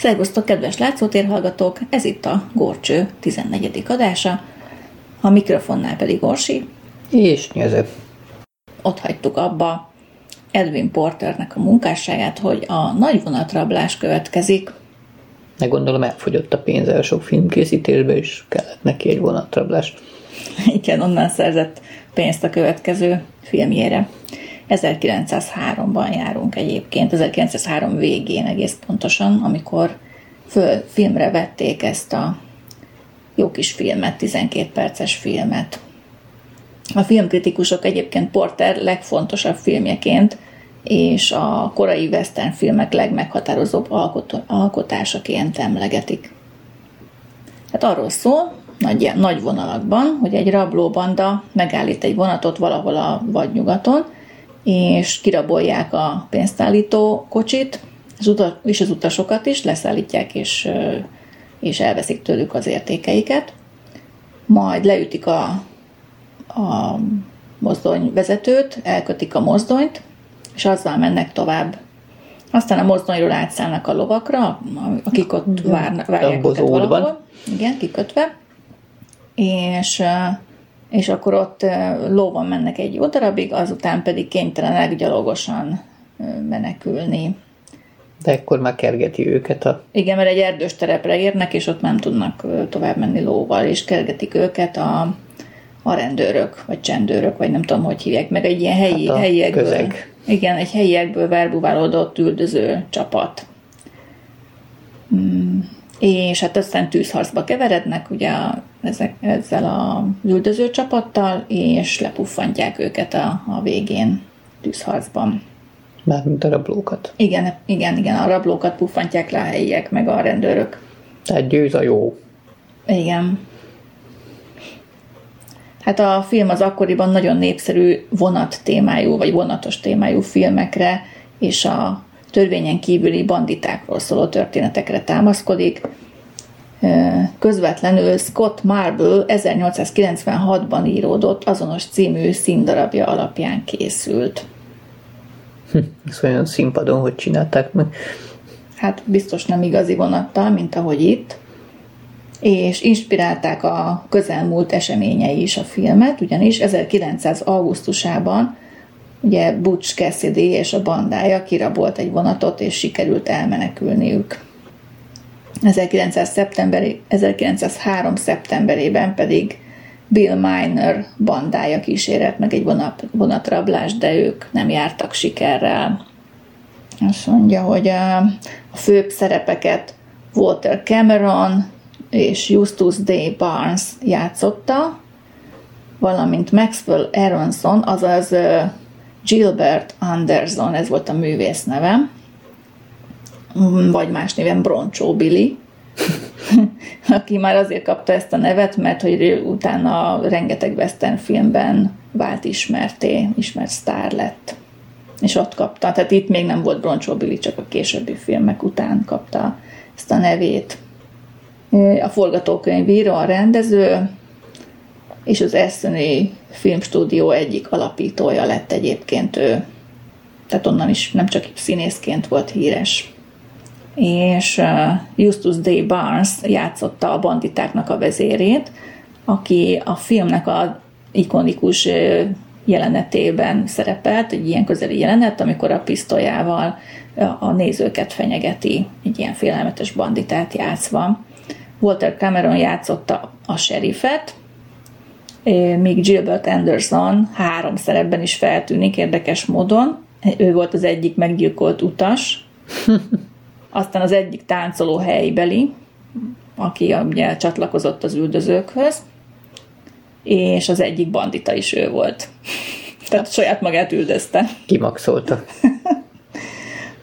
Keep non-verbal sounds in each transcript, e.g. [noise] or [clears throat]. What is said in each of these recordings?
Szervusztok, kedves látszótérhallgatók! Ez itt a Gorcső 14. adása, a mikrofonnál pedig Orsi. És nyező. Ott hagytuk abba Edwin Porternek a munkásságát, hogy a nagy vonatrablás következik. Ne gondolom elfogyott a pénze a sok filmkészítésbe, és kellett neki egy vonatrablás. Igen, onnan szerzett pénzt a következő filmjére. 1903-ban járunk egyébként, 1903 végén egész pontosan, amikor föl filmre vették ezt a jó kis filmet, 12 perces filmet. A filmkritikusok egyébként Porter legfontosabb filmjeként és a korai western filmek legmeghatározóbb alkotásaként emlegetik. Hát arról szól, nagy, nagy vonalakban, hogy egy rablóbanda megállít egy vonatot valahol a vadnyugaton, és kirabolják a pénztállító kocsit, és az utasokat is leszállítják, és, és elveszik tőlük az értékeiket. Majd leütik a, a mozdony vezetőt, elkötik a mozdonyt, és azzal mennek tovább. Aztán a mozdonyról átszállnak a lovakra, akik ott várnak, várják őket valahol. Igen, kikötve. És és akkor ott lóban mennek egy jó darabig, azután pedig kénytelenek gyalogosan menekülni. De ekkor már kergeti őket a... Igen, mert egy erdős terepre érnek, és ott nem tudnak tovább menni lóval, és kergetik őket a, a rendőrök, vagy csendőrök, vagy nem tudom, hogy hívják, meg egy ilyen helyi, hát helyiekből. Közeg. Igen, egy helyiekből verbuválódott üldöző csapat. Mm és hát aztán tűzharcba keverednek ugye ezek, ezzel a üldöző csapattal, és lepuffantják őket a, a végén tűzharcban. Mármint a rablókat. Igen, igen, igen, a rablókat puffantják le a helyiek, meg a rendőrök. Tehát győz a jó. Igen. Hát a film az akkoriban nagyon népszerű vonat témájú, vagy vonatos témájú filmekre, és a törvényen kívüli banditákról szóló történetekre támaszkodik. Közvetlenül Scott Marble 1896-ban íródott azonos című színdarabja alapján készült. Hm, ez olyan színpadon, hogy csinálták meg? Hát biztos nem igazi vonattal, mint ahogy itt. És inspirálták a közelmúlt eseményei is a filmet, ugyanis 1900. augusztusában Ugye Butch Cassidy és a bandája kirabolt egy vonatot, és sikerült elmenekülniük. 1900 szeptemberi, 1903. szeptemberében pedig Bill Miner bandája kísérett meg egy vonat, vonatrablást, de ők nem jártak sikerrel. Azt mondja, hogy a, a főbb szerepeket Walter Cameron és Justus D. Barnes játszotta, valamint Maxwell Aronson, azaz Gilbert Anderson, ez volt a művész nevem, vagy más néven Broncsó Billy, [laughs] aki már azért kapta ezt a nevet, mert hogy utána rengeteg western filmben vált ismerté, ismert sztár lett. És ott kapta, tehát itt még nem volt Broncsó Billy, csak a későbbi filmek után kapta ezt a nevét. A forgatókönyvíró, a rendező, és az Eszeni Filmstúdió egyik alapítója lett egyébként ő. Tehát onnan is nem csak színészként volt híres. És uh, Justus D. Barnes játszotta a banditáknak a vezérét, aki a filmnek a ikonikus jelenetében szerepelt, egy ilyen közeli jelenet, amikor a pisztolyával a nézőket fenyegeti, egy ilyen félelmetes banditát játszva. Walter Cameron játszotta a serifet, míg Gilbert Anderson három szerepben is feltűnik érdekes módon. Ő volt az egyik meggyilkolt utas, [laughs] aztán az egyik táncoló helybeli, aki ugye csatlakozott az üldözőkhöz, és az egyik bandita is ő volt. [laughs] Tehát saját magát üldözte. Kimaxolta. [laughs]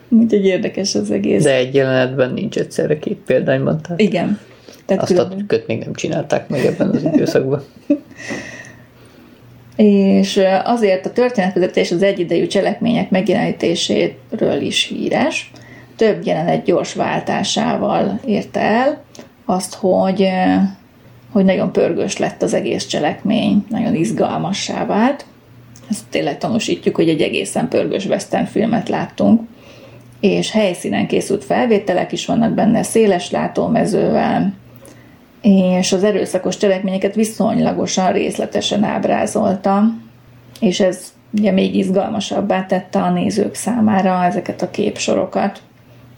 Úgyhogy érdekes az egész. De egy jelenetben nincs egyszerre két példányban. Tehát... Igen. Tehát Azt különben... a köt még nem csinálták meg ebben az időszakban. [laughs] és azért a történetvezetés az egyidejű cselekmények megjelenítéséről is híres. Több jelenet gyors váltásával érte el azt, hogy, hogy nagyon pörgős lett az egész cselekmény, nagyon izgalmassá vált. Ezt tényleg tanúsítjuk, hogy egy egészen pörgős western filmet láttunk. és helyszínen készült felvételek is vannak benne, széles látómezővel, és az erőszakos cselekményeket viszonylagosan részletesen ábrázolta, és ez ugye még izgalmasabbá tette a nézők számára ezeket a képsorokat,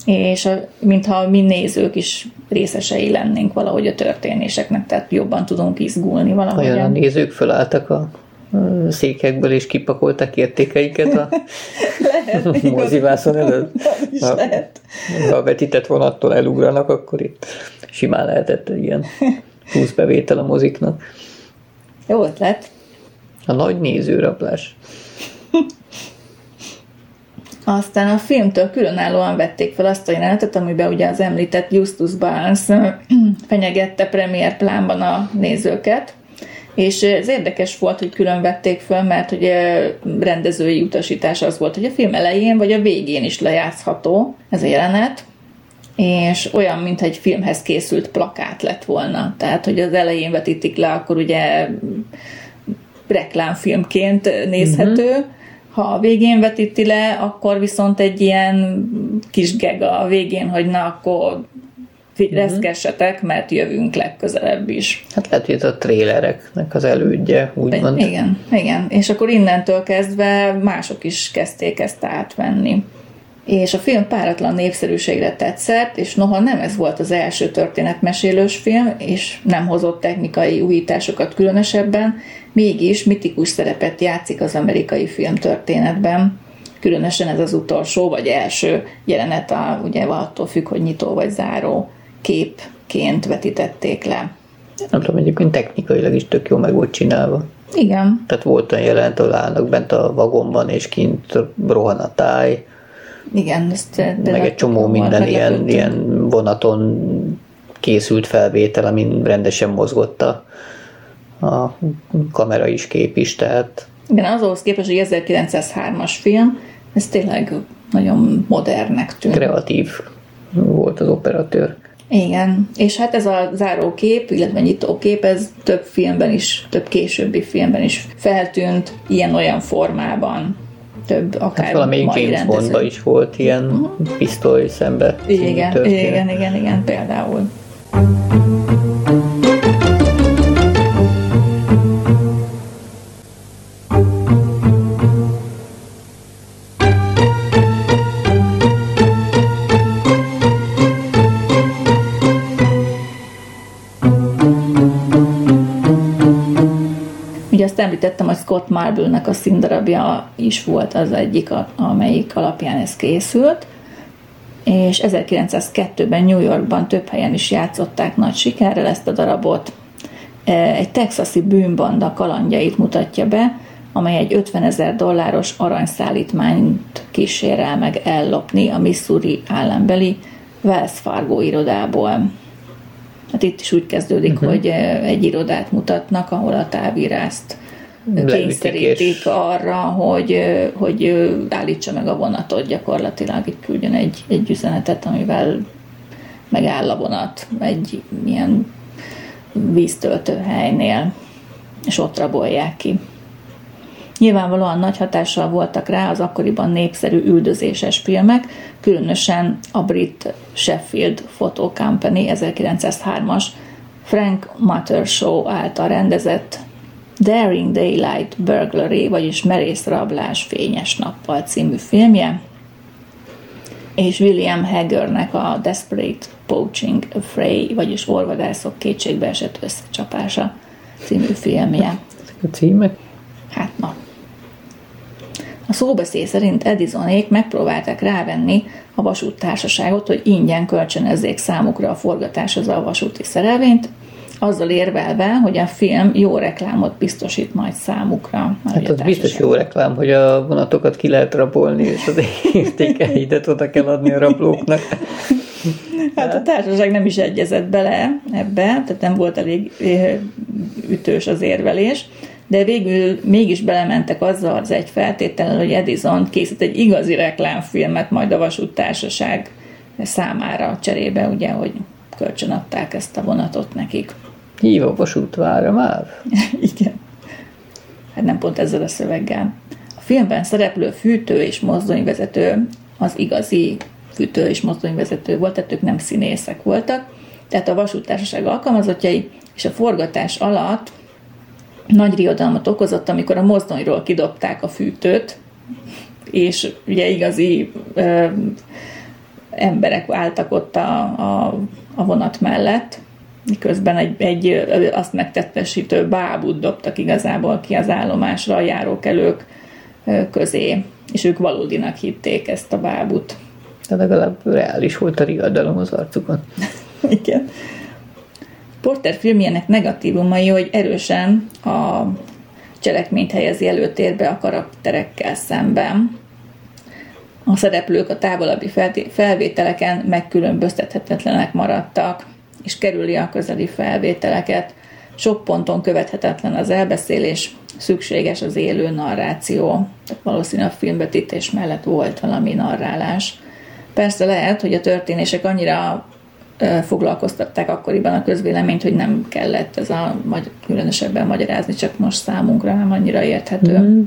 és a, mintha mi nézők is részesei lennénk valahogy a történéseknek, tehát jobban tudunk izgulni valahogy. Olyan a nézők fölálltak a székekből, és kipakoltak értékeiket a [laughs] lehet, mozivászon előtt. Ha, lehet. ha a vetített vonattól elugranak, akkor itt simán lehetett ilyen plusz bevétel a moziknak. Jó ötlet. A nagy nézőrablás. [laughs] Aztán a filmtől különállóan vették fel azt a jelenetet, amiben ugye az említett Justus Barnes [clears throat] fenyegette premier plánban a nézőket, és ez érdekes volt, hogy külön vették fel, mert ugye rendezői utasítás az volt, hogy a film elején vagy a végén is lejátszható ez a jelenet, és olyan, mintha egy filmhez készült plakát lett volna. Tehát, hogy az elején vetítik le, akkor ugye reklámfilmként nézhető, uh-huh. ha a végén vetíti le, akkor viszont egy ilyen kis gega a végén, hogy na, akkor uh-huh. reszkessetek, mert jövünk legközelebb is. Hát lehet, hogy ez a trélereknek az elődje, úgymond. Igen, igen. És akkor innentől kezdve mások is kezdték ezt átvenni és a film páratlan népszerűségre tetszett, és noha nem ez volt az első történetmesélős film, és nem hozott technikai újításokat különösebben, mégis mitikus szerepet játszik az amerikai film történetben. Különösen ez az utolsó, vagy első jelenet, a, ugye attól függ, hogy nyitó vagy záró képként vetítették le. Nem tudom, egyébként technikailag is tök jó meg volt csinálva. Igen. Tehát volt olyan jelent, ahol állnak bent a vagonban, és kint rohan a táj, igen, ezt meg egy csomó minden ilyen, ilyen vonaton készült felvétel, amin rendesen mozgott a, a kamera is, kép is, tehát... Igen, azhoz képest, hogy 1903-as film, ez tényleg nagyon modernnek tűnt. Kreatív volt az operatőr. Igen, és hát ez a zárókép, illetve nyitókép, ez több filmben is, több későbbi filmben is feltűnt ilyen-olyan formában több akár hát valamelyik James Bondban is volt ilyen uh-huh. pisztoly szembe. Igen, történet. igen, igen, igen, például. Említettem, hogy Scott Marble-nek a színdarabja is volt az egyik, amelyik alapján ez készült, és 1902-ben New Yorkban több helyen is játszották nagy sikerrel ezt a darabot. E, egy texasi bűnbanda kalandjait mutatja be, amely egy 50 ezer dolláros aranyszállítmányt kísérel meg ellopni a Missouri állambeli Wells Fargo irodából. Hát itt is úgy kezdődik, uh-huh. hogy e, egy irodát mutatnak, ahol a távírást kényszerítik és... arra, hogy, hogy állítsa meg a vonatot, gyakorlatilag itt küldjön egy, egy üzenetet, amivel megáll a vonat egy ilyen víztöltő helynél, és ott rabolják ki. Nyilvánvalóan nagy hatással voltak rá az akkoriban népszerű üldözéses filmek, különösen a brit Sheffield Photo Company 1903-as Frank Mutter Show által rendezett Daring Daylight Burglary, vagyis Merész rablás fényes nappal című filmje, és William Hagernek a Desperate Poaching Fray, vagyis orvadászok kétségbe esett összecsapása című filmje. A címe? Hát na. A szóbeszéd szerint Edisonék megpróbálták rávenni a vasúttársaságot, hogy ingyen kölcsönözzék számukra a forgatáshoz a vasúti szerelvényt, azzal érvelve, hogy a film jó reklámot biztosít majd számukra. Hát az biztos jó reklám, hogy a vonatokat ki lehet rabolni, és az értékeidet oda kell adni a rablóknak. Hát a társaság nem is egyezett bele ebbe, tehát nem volt elég eh, ütős az érvelés, de végül mégis belementek azzal az egy feltétellel, hogy Edison készít egy igazi reklámfilmet majd a vasúttársaság számára cserébe, ugye, hogy kölcsönadták ezt a vonatot nekik. Hív a vasútvára már? [laughs] Igen. Hát nem pont ezzel a szöveggel. A filmben szereplő fűtő és mozdonyvezető az igazi fűtő és mozdonyvezető volt, tehát ők nem színészek voltak. Tehát a vasútársaság alkalmazottjai és a forgatás alatt nagy riadalmat okozott, amikor a mozdonyról kidobták a fűtőt, és ugye igazi ö, emberek álltak ott a, a, a vonat mellett, miközben egy, egy azt megtettesítő bábút dobtak igazából ki az állomásra a járókelők közé, és ők valódinak hitték ezt a bábút. De legalább reális volt a riadalom az arcukon. [laughs] Igen. Porter filmjének negatívumai, hogy erősen a cselekményt helyezi előtérbe a karakterekkel szemben. A szereplők a távolabbi felvételeken megkülönböztethetetlenek maradtak, és kerüli a közeli felvételeket. Sok ponton követhetetlen az elbeszélés, szükséges az élő narráció. Tehát valószínűleg a filmbetítés mellett volt valami narrálás. Persze lehet, hogy a történések annyira foglalkoztatták akkoriban a közvéleményt, hogy nem kellett ez a különösebben magyarázni, csak most számunkra nem annyira érthető. Mm.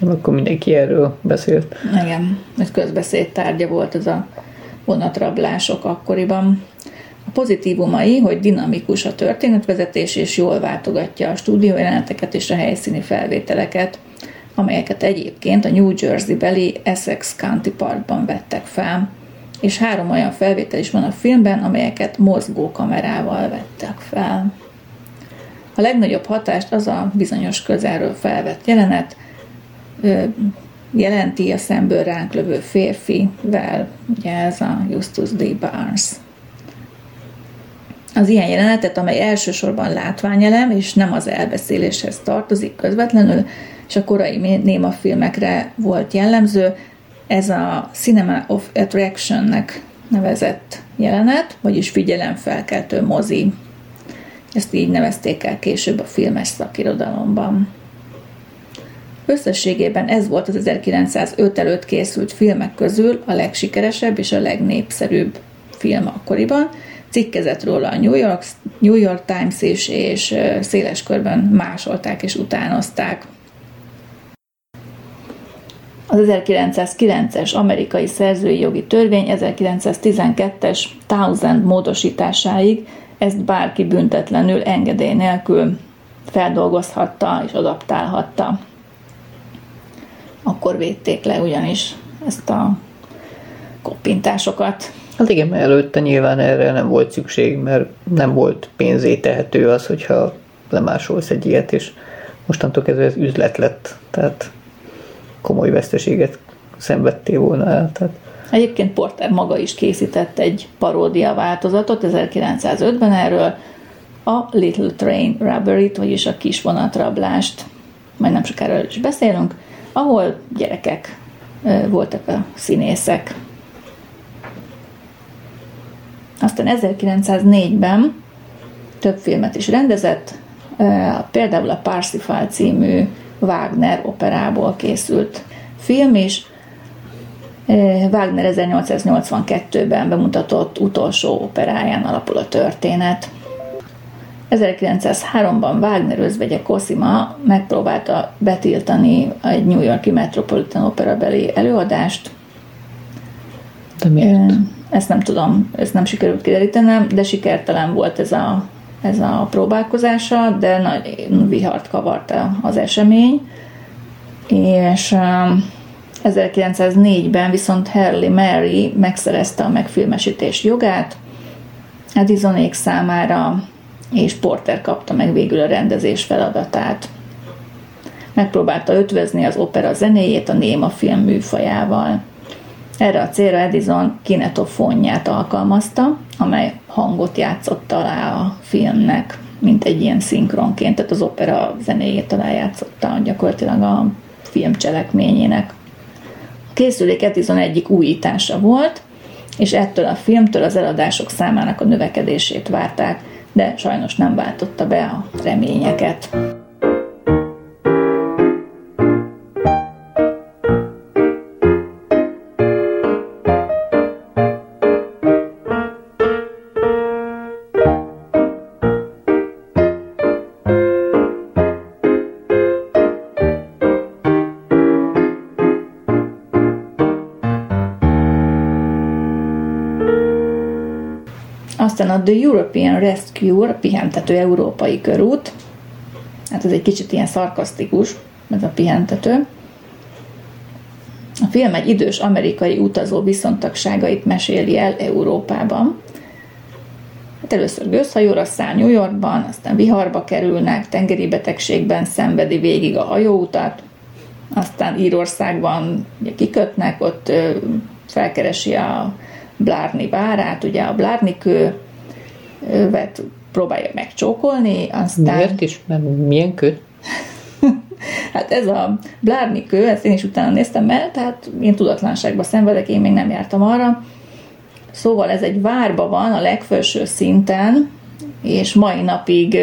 Akkor mindenki erről beszélt. Igen, egy közbeszéd tárgya volt ez a vonatrablások akkoriban. A pozitívumai, hogy dinamikus a történetvezetés, és jól váltogatja a stúdiójeleneteket és a helyszíni felvételeket, amelyeket egyébként a New Jersey-beli Essex County Parkban vettek fel és három olyan felvétel is van a filmben, amelyeket mozgó kamerával vettek fel. A legnagyobb hatást az a bizonyos közelről felvett jelenet jelenti a szemből ránk lövő férfivel, ugye ez a Justus D. Barnes. Az ilyen jelenetet, amely elsősorban látványelem, és nem az elbeszéléshez tartozik közvetlenül, és a korai néma filmekre volt jellemző, ez a Cinema of Attraction-nek nevezett jelenet, vagyis figyelemfelkeltő mozi. Ezt így nevezték el később a filmes szakirodalomban. Összességében ez volt az 1905 előtt készült filmek közül a legsikeresebb és a legnépszerűbb film akkoriban. Cikkezett róla a New York, New York Times is, és széles körben másolták és utánozták. Az 1909-es amerikai szerzői jogi törvény 1912-es Thousand módosításáig ezt bárki büntetlenül engedély nélkül feldolgozhatta és adaptálhatta. Akkor védték le ugyanis ezt a koppintásokat. Hát igen, mert előtte nyilván erre nem volt szükség, mert nem volt pénzé tehető az, hogyha lemásolsz egy ilyet, és mostantól kezdve ez üzlet lett. Tehát komoly veszteséget szenvedtél volna el. Tehát Egyébként Porter maga is készített egy paródia változatot 1905-ben erről, a Little Train Robbery-t, vagyis a kis vonatrablást, majd nem sokára is beszélünk, ahol gyerekek voltak a színészek. Aztán 1904-ben több filmet is rendezett, például a Parsifal című Wagner operából készült film is. Wagner 1882-ben bemutatott utolsó operáján alapul a történet. 1903-ban Wagner özvegye Cosima megpróbálta betiltani egy New Yorki Metropolitan Opera beli előadást. De miért? Ezt nem tudom, ezt nem sikerült kiderítenem, de sikertelen volt ez a ez a próbálkozása, de nagy vihart kavarta az esemény, és 1904-ben um, viszont Harley Mary megszerezte a megfilmesítés jogát Edisonék számára, és Porter kapta meg végül a rendezés feladatát. Megpróbálta ötvözni az opera zenéjét a néma film műfajával. Erre a célra Edison kinetofonját alkalmazta, amely hangot játszott alá a filmnek, mint egy ilyen szinkronként, tehát az opera zenéjét alá játszotta gyakorlatilag a film cselekményének. A készülék Edison egyik újítása volt, és ettől a filmtől az eladások számának a növekedését várták, de sajnos nem váltotta be a reményeket. The European Rescue, pihentető európai körút. Hát ez egy kicsit ilyen szarkasztikus, ez a pihentető. A film egy idős amerikai utazó viszontagságait meséli el Európában. Hát először gőzhajóra száll New Yorkban, aztán viharba kerülnek, tengeri betegségben szenvedi végig a hajóutat, aztán Írországban ugye kikötnek, ott felkeresi a Blárni várát, ugye a Blárni vet próbálja megcsókolni, aztán... Miért is? Mert milyen kő? [laughs] hát ez a Blárni kő, ezt én is utána néztem el, tehát én tudatlanságban szenvedek, én még nem jártam arra. Szóval ez egy várba van a legfelső szinten, és mai napig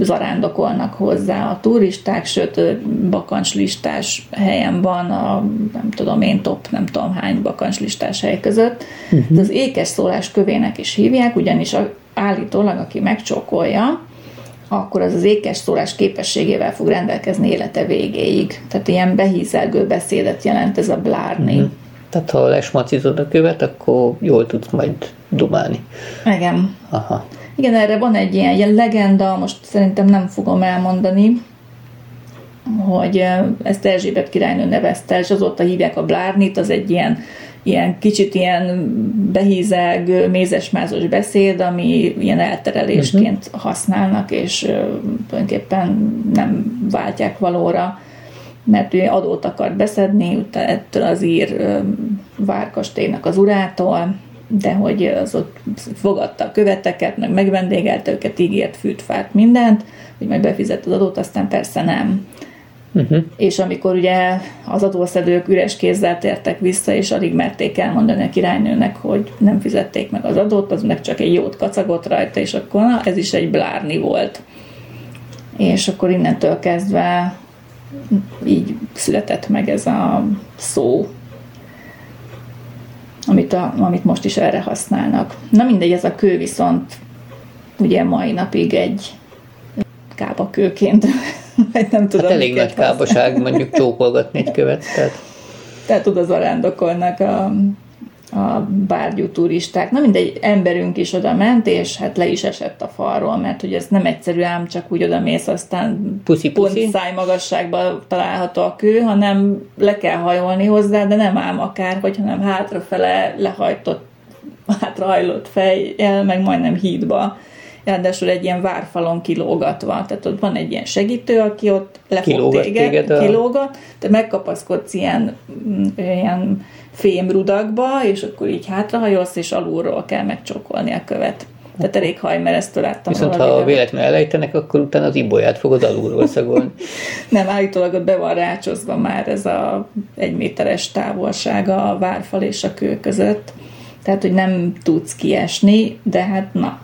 zarándokolnak hozzá a turisták, sőt bakancslistás helyen van a nem tudom én top, nem tudom hány bakancslistás hely között. Uh-huh. az ékes szólás kövének is hívják, ugyanis állítólag, aki megcsókolja, akkor az az ékes szólás képességével fog rendelkezni élete végéig. Tehát ilyen behízelgő beszédet jelent ez a blárni. Uh-huh. Tehát ha lesmacizod a követ, akkor jól tudsz majd dumálni. Igen. Aha. Igen, erre van egy ilyen, ilyen legenda, most szerintem nem fogom elmondani, hogy ezt Erzsébet királynő nevezte, és azóta hívják a Blárnit, az egy ilyen, ilyen kicsit ilyen behízeg, mézesmázos beszéd, ami ilyen elterelésként uh-huh. használnak, és tulajdonképpen nem váltják valóra, mert ő adót akart beszedni ettől az ír várkastélynak az urától, de hogy az ott fogadta a követeket, meg megvendégelte őket, ígért fűt, fát, mindent, hogy majd befizet az adót, aztán persze nem. Uh-huh. És amikor ugye az adószedők üres kézzel tértek vissza, és alig merték elmondani a királynőnek, hogy nem fizették meg az adót, az meg csak egy jót kacagott rajta, és akkor na, ez is egy blárni volt. És akkor innentől kezdve így született meg ez a szó, amit, a, amit most is erre használnak. Na mindegy, ez a kő viszont ugye mai napig egy kábakőként, vagy nem tudom. Hát elég nagy kábaság [laughs] mondjuk csókolgatni egy követ. Tehát, tehát oda zarándokolnak a, a bárgyú turisták. Na mindegy, emberünk is oda ment, és hát le is esett a falról, mert hogy ez nem egyszerű ám, csak úgy oda mész, aztán puszi, puszi. pont szájmagasságban található a kő, hanem le kell hajolni hozzá, de nem ám akár, hogy hanem hátrafele lehajtott, hátrahajlott fejjel, meg majdnem hídba ráadásul egy ilyen várfalon kilógatva. Tehát ott van egy ilyen segítő, aki ott lefog téged, téged a... kilógat, te megkapaszkodsz ilyen, mm, ilyen fémrudakba, és akkor így hátrahajolsz, és alulról kell megcsokolni a követ. Tehát elég hajmeresztő láttam. Viszont ha véletlenül elejtenek, akkor utána az ibolyát fogod alulról szagolni. [laughs] Nem, állítólag ott be van rácsozva már ez a egy méteres távolsága a várfal és a kő között. Tehát, hogy nem tudsz kiesni, de hát na.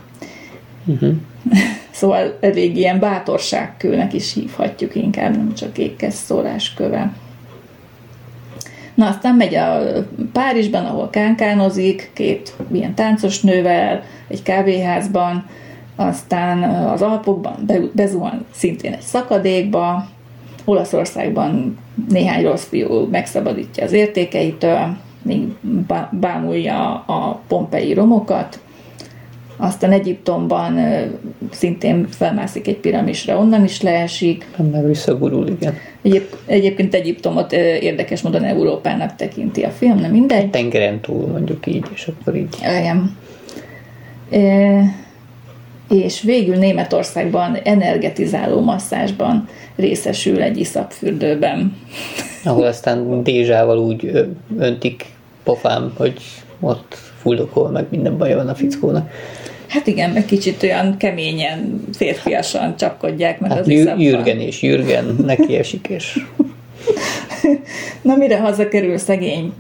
Uh-huh. [laughs] szóval elég ilyen bátorságkőnek is hívhatjuk inkább, nem csak ékkes szólás köve. Na, aztán megy a Párizsban, ahol kánkánozik, két ilyen táncos nővel, egy kávéházban, aztán az Alpokban bezuhan szintén egy szakadékba, Olaszországban néhány rossz fiú megszabadítja az értékeitől, még bámulja a pompei romokat, aztán Egyiptomban szintén felmászik egy piramisra, onnan is leesik. Meg visszagurul, igen. Egyéb, egyébként Egyiptomot érdekes módon Európának tekinti a film, nem mindegy. Tengeren túl, mondjuk így, és akkor így. Igen. E, és végül Németországban energetizáló masszásban részesül egy iszapfürdőben. Ahol aztán dézsával úgy öntik pofám, hogy ott fuldokol, meg minden baja van a fickónak. Hát igen, meg kicsit olyan keményen, férfiasan csapkodják meg hát az iszapban. Jürgen és Jürgen neki esik, és... [laughs] Na mire hazakerül szegény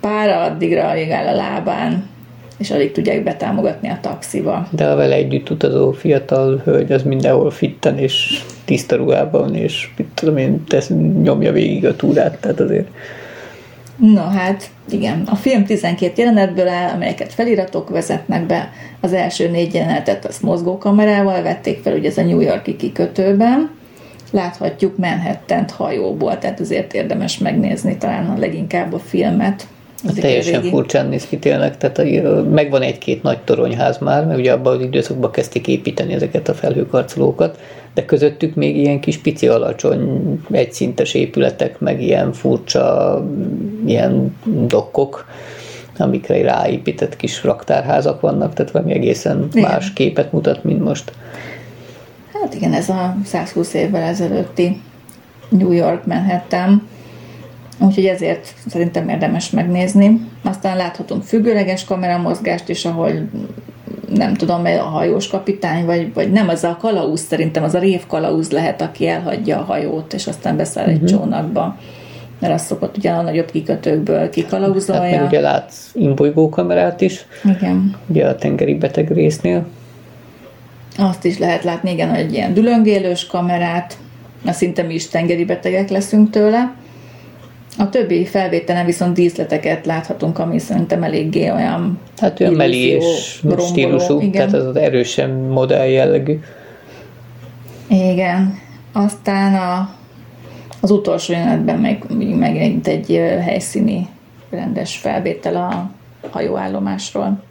pára, addigra alig áll a lábán, és alig tudják betámogatni a taxiba. De a vele együtt utazó fiatal hölgy az mindenhol fitten és tiszta ruhában, és mit tudom én, tesz, nyomja végig a túrát, tehát azért Na hát, igen. A film 12 jelenetből áll, amelyeket feliratok vezetnek be. Az első négy jelenetet az mozgókamerával vették fel, ugye ez a New Yorki kikötőben. Láthatjuk Manhattan-t hajóból, tehát azért érdemes megnézni talán a leginkább a filmet, Az Teljesen régi. furcsán néz ki tényleg, tehát megvan egy-két nagy toronyház már, mert ugye abban az időszakban kezdték építeni ezeket a felhőkarcolókat, de közöttük még ilyen kis pici alacsony egyszintes épületek, meg ilyen furcsa ilyen dokkok, amikre ráépített kis raktárházak vannak, tehát valami egészen Igen. más képet mutat, mint most. Hát igen, ez a 120 évvel ezelőtti New York Manhattan, úgyhogy ezért szerintem érdemes megnézni. Aztán láthatunk függőleges kameramozgást is, ahol nem tudom, a hajós kapitány, vagy, vagy nem, az a kalauz, szerintem az a rév kalauz lehet, aki elhagyja a hajót, és aztán beszáll egy csónakba. Mert az szokott ugye a nagyobb kikötőkből Hát kikalauzolja. meg ugye látsz imbolygó kamerát is, Igen. ugye a tengeri beteg résznél. Azt is lehet látni, igen, egy ilyen dülöngélős kamerát, mert szinte mi is tengeri betegek leszünk tőle. A többi felvételen viszont díszleteket láthatunk, ami szerintem eléggé olyan Hát olyan meli illúzió, és romboló, stílusú, igen. tehát az erősen modell jellegű. Igen. Aztán a, az utolsó jelenetben meg, megint egy helyszíni rendes felvétel a hajóállomásról.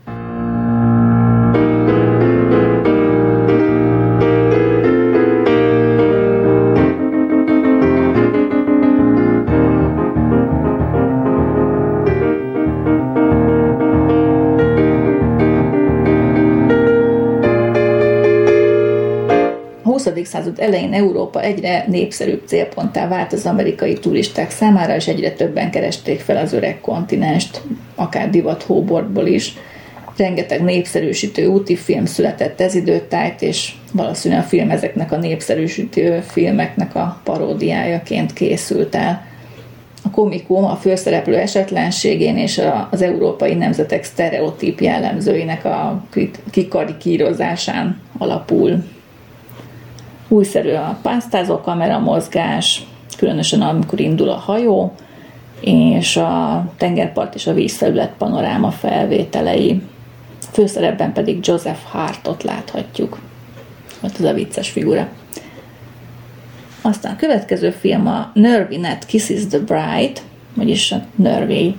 Század elején Európa egyre népszerűbb célponttá vált az amerikai turisták számára, és egyre többen keresték fel az öreg kontinenst, akár divat hóbortból is. Rengeteg népszerűsítő úti film született ez időtájt, és valószínűleg a film ezeknek a népszerűsítő filmeknek a paródiájaként készült el. A komikum a főszereplő esetlenségén és az európai nemzetek sztereotíp jellemzőinek a kikarikírozásán alapul. Újszerű a pásztázó kamera mozgás, különösen amikor indul a hajó, és a tengerpart és a vízfelület panoráma felvételei. Főszerepben pedig Joseph Hartot láthatjuk. Ott az a vicces figura. Aztán a következő film a Nervy Net Kisses the Bride, vagyis a Nervy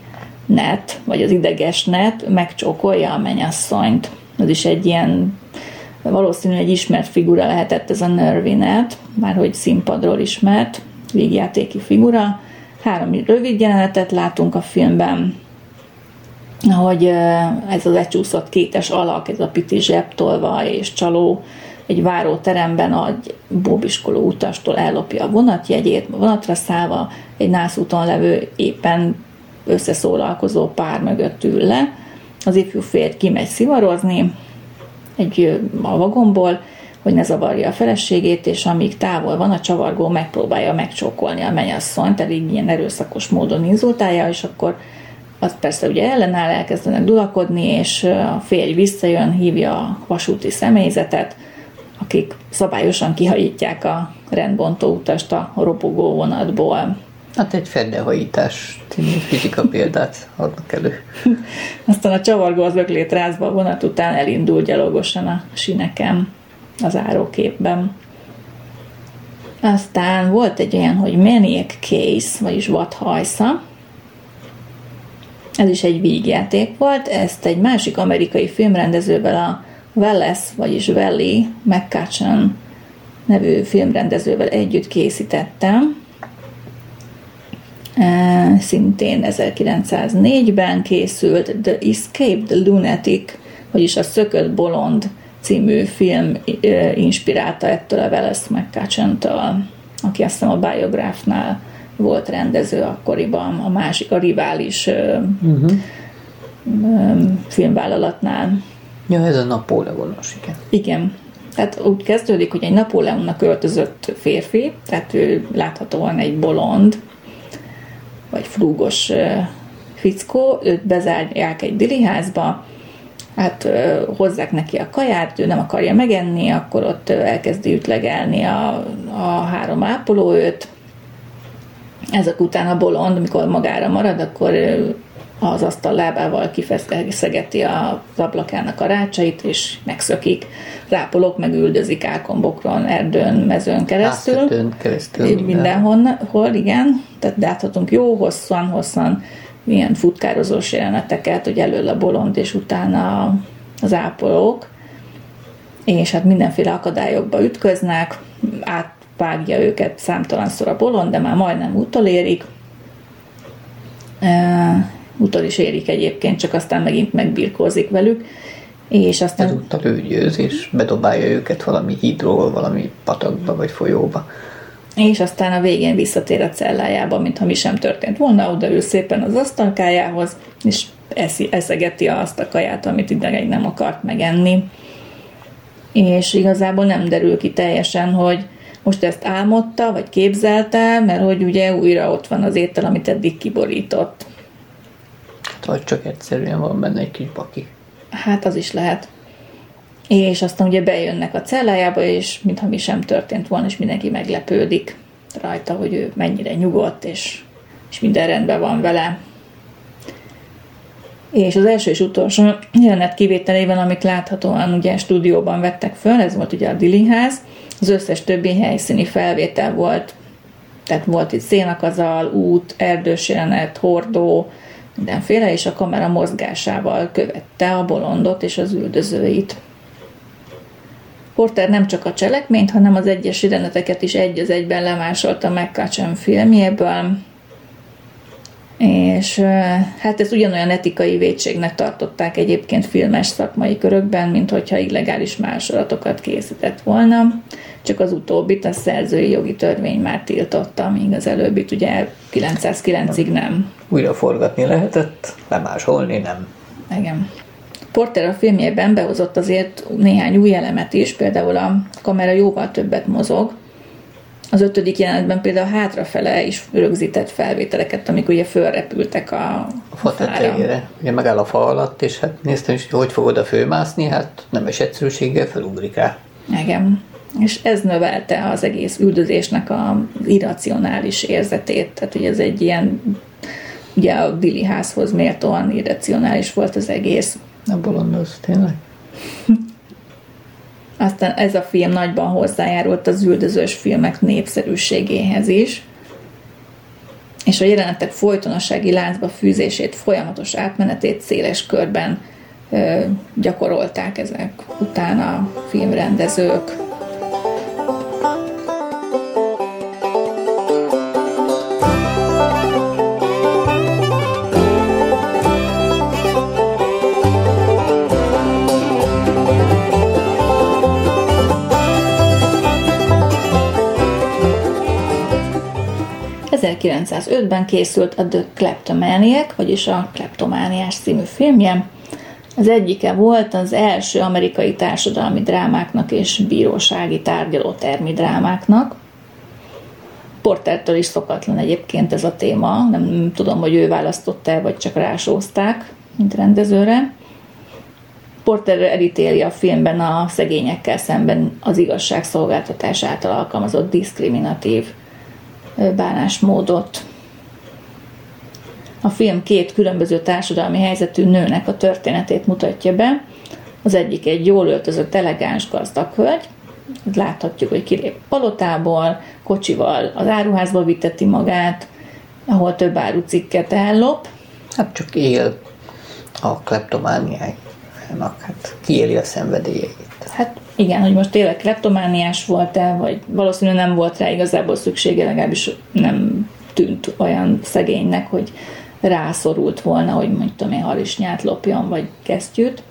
Net, vagy az ideges net megcsókolja a mennyasszonyt. Ez is egy ilyen valószínű egy ismert figura lehetett ez a Nervy Net, már hogy színpadról ismert vígjátéki figura. Három rövid jelenetet látunk a filmben, hogy ez az lecsúszott kétes alak, ez a piti zsebtolva és csaló egy váróteremben a bóbiskoló utastól ellopja a vonatjegyét, vonatra szállva egy nászúton levő éppen összeszólalkozó pár mögött ül le. Az ifjú férj kimegy szivarozni egy a vagonból, hogy ne zavarja a feleségét, és amíg távol van, a csavargó megpróbálja megcsókolni a mennyasszonyt, elég ilyen erőszakos módon inzultálja, és akkor az persze ugye ellenáll, elkezdenek dulakodni, és a férj visszajön, hívja a vasúti személyzetet, akik szabályosan kihajítják a rendbontó utast a robogó vonatból. Hát egy feddelhajítás című fizika példát adnak elő. [laughs] Aztán a csavargó az öklét rázva a vonat után elindul gyalogosan a sineken az áróképben. Aztán volt egy olyan, hogy Maniac Case, vagyis vadhajsza. Ez is egy vígjáték volt, ezt egy másik amerikai filmrendezővel a Wallace, vagyis Valley McCutcheon nevű filmrendezővel együtt készítettem. Szintén 1904-ben készült The Escaped Lunatic, vagyis a Szökött Bolond című film inspirálta ettől a Wallace McCutcheon-től, aki azt hiszem a Biográfnál volt rendező akkoriban, a másik, a rivális uh-huh. filmvállalatnál. Ja, ez a Napóleonos, igen. Igen. Tehát úgy kezdődik, hogy egy Napóleonnak öltözött férfi, tehát ő láthatóan egy bolond, vagy flúgos fickó, őt bezárják egy diliházba, hát hozzák neki a kaját, ő nem akarja megenni, akkor ott elkezdi ütlegelni a, a három ápolóőt. Ezek után a bolond, mikor magára marad, akkor az asztal lábával kifeszegeti az ablakának a rácsait, és megszökik. Rápolók meg üldözik álkombokron, erdőn, mezőn keresztül. Átkötőn keresztül. Így mindenhol, hol, igen. Tehát láthatunk jó hosszan, hosszan ilyen futkározós jeleneteket, hogy elől a bolond, és utána az ápolók, és hát mindenféle akadályokba ütköznek, átvágja őket számtalanszor a bolond, de már majdnem utolérik. Utol is érik egyébként, csak aztán megint megbirkózik velük. És aztán... Ezúttal ő győz, és bedobálja őket valami hídról, valami patakba vagy folyóba. És aztán a végén visszatér a cellájába, mintha mi sem történt volna, odaül szépen az asztalkájához, és eszi, eszegeti azt a kaját, amit idegeig nem akart megenni. És igazából nem derül ki teljesen, hogy most ezt álmodta, vagy képzelte, mert hogy ugye újra ott van az étel, amit eddig kiborított. Vagy csak egyszerűen van benne egy kis baki. Hát az is lehet. És aztán ugye bejönnek a cellájába, és mintha mi sem történt volna, és mindenki meglepődik rajta, hogy ő mennyire nyugodt, és, és minden rendben van vele. És az első és utolsó jelenet kivételében, amit láthatóan ugye stúdióban vettek föl, ez volt ugye a Dili ház, az összes többi helyszíni felvétel volt, tehát volt itt szénakazal, út, erdős jelenet, hordó, mindenféle, és a kamera mozgásával követte a bolondot és az üldözőit. Porter nem csak a cselekményt, hanem az egyes jeleneteket is egy az egyben lemásolta McCutcheon filmjéből, és hát ez ugyanolyan etikai védségnek tartották egyébként filmes szakmai körökben, mint hogyha illegális másolatokat készített volna, csak az utóbbit a szerzői jogi törvény már tiltotta, míg az előbbit ugye 909-ig nem. Újra forgatni lehetett, lemásolni nem. Igen. Porter a filmjében behozott azért néhány új elemet is, például a kamera jóval többet mozog, az ötödik jelenetben például hátrafele is rögzített felvételeket, amik ugye fölrepültek a, a fa tetejére. Ugye megáll a fa alatt, és hát néztem is, hogy hogy fog oda fölmászni, hát nemes egyszerűséggel felugrik rá. Igen. És ez növelte az egész üldözésnek az irracionális érzetét. Tehát ugye ez egy ilyen, ugye a Billy házhoz méltóan irracionális volt az egész. A bolondoz, tényleg. [laughs] Aztán ez a film nagyban hozzájárult az üldözős filmek népszerűségéhez is, és a jelenetek folytonossági láncba fűzését, folyamatos átmenetét széles körben ö, gyakorolták ezek után a filmrendezők. 1905-ben készült a The Kleptomaniac, vagyis a Kleptomániás című filmje. Az egyike volt az első amerikai társadalmi drámáknak és bírósági tárgyalótermi drámáknak. Portertől is szokatlan egyébként ez a téma, nem tudom, hogy ő választotta el, vagy csak rásózták, mint rendezőre. Porter elítéli a filmben a szegényekkel szemben az igazságszolgáltatás által alkalmazott diszkriminatív bánásmódot. A film két különböző társadalmi helyzetű nőnek a történetét mutatja be. Az egyik egy jól öltözött, elegáns gazdag hölgy, láthatjuk, hogy kilép palotából, kocsival az áruházba viteti magát, ahol több árucikket ellop. Hát csak él a kleptomániájának, hát kiéli a szenvedélyeit. Hát igen, hogy most tényleg kleptomániás volt-e, vagy valószínűleg nem volt rá igazából szüksége, legalábbis nem tűnt olyan szegénynek, hogy rászorult volna, hogy mondjuk én harisnyát lopjon, vagy kesztyűt.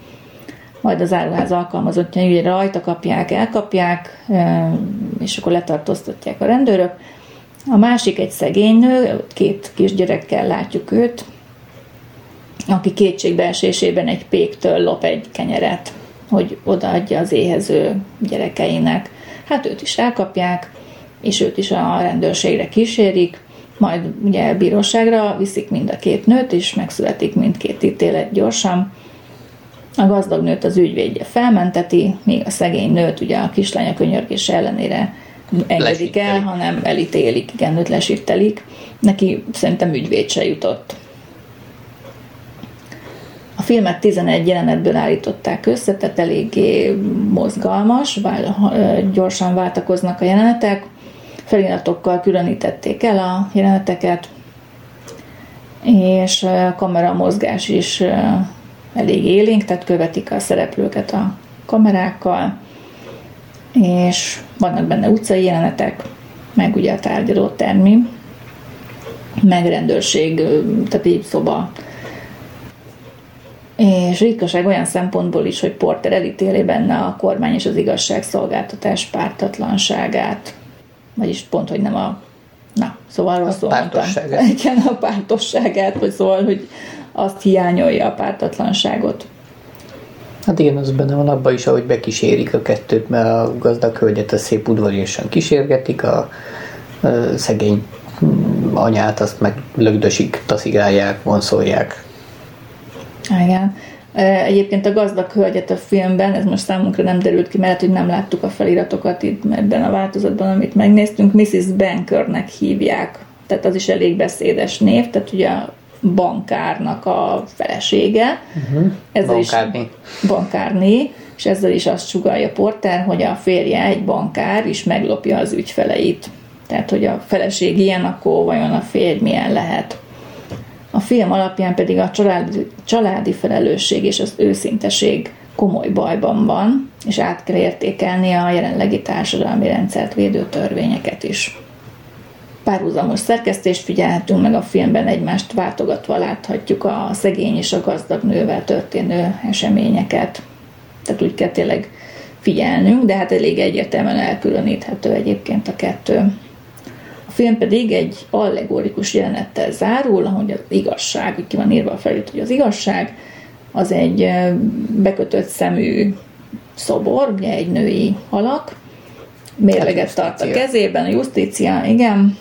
Majd az áruház alkalmazottja, hogy rajta kapják, elkapják, és akkor letartóztatják a rendőrök. A másik egy szegény nő, két kisgyerekkel látjuk őt, aki kétségbeesésében egy péktől lop egy kenyeret hogy odaadja az éhező gyerekeinek. Hát őt is elkapják, és őt is a rendőrségre kísérik, majd ugye bíróságra viszik mind a két nőt, és megszületik mindkét ítélet gyorsan. A gazdag nőt az ügyvédje felmenteti, míg a szegény nőt ugye a kislánya könyörgés ellenére engedik el, hanem elítélik, igen, őt lesítelik. Neki szerintem ügyvéd se jutott. Filmet 11 jelenetből állították össze, tehát eléggé mozgalmas, gyorsan váltakoznak a jelenetek, feliratokkal különítették el a jeleneteket, és a kamera mozgás is elég élénk, tehát követik a szereplőket a kamerákkal, és vannak benne utcai jelenetek, meg ugye a tárgyaló termi, meg rendőrség, tehát így szoba. És ritkaság olyan szempontból is, hogy Porter elítéli benne a kormány és az igazságszolgáltatás pártatlanságát, vagyis pont, hogy nem a Na, szóval rosszul mondtam. [laughs] Igen, a pártosságát, vagy szóval, hogy azt hiányolja a pártatlanságot. Hát igen, az benne van abban is, ahogy bekísérik a kettőt, mert a gazdag hölgyet a szép udvariasan kísérgetik, a, a szegény anyát azt meg lögdösik, taszigálják, vonszolják. Igen. Egyébként a gazdag hölgyet a filmben, ez most számunkra nem derült ki, mert hogy nem láttuk a feliratokat itt ebben a változatban, amit megnéztünk, Mrs. Bankernek hívják. Tehát az is elég beszédes név, tehát ugye a bankárnak a felesége. Uh-huh. Ezzel bankárné. Is, bankárné, és ezzel is azt sugalja Porter, hogy a férje egy bankár, és meglopja az ügyfeleit. Tehát, hogy a feleség ilyen, akkor vajon a férj milyen lehet. A film alapján pedig a családi, családi felelősség és az őszinteség komoly bajban van, és át kell értékelni a jelenlegi társadalmi rendszert védő törvényeket is. Párhuzamos szerkesztést figyelhetünk meg a filmben, egymást váltogatva láthatjuk a szegény és a gazdag nővel történő eseményeket. Tehát úgy kell tényleg figyelnünk, de hát elég egyértelműen elkülöníthető egyébként a kettő. A film pedig egy allegorikus jelenettel zárul, ahogy az igazság, úgy ki van írva a felület, hogy az igazság, az egy bekötött szemű szobor, ugye egy női alak, mérleget tart a kezében, a justícia, igen,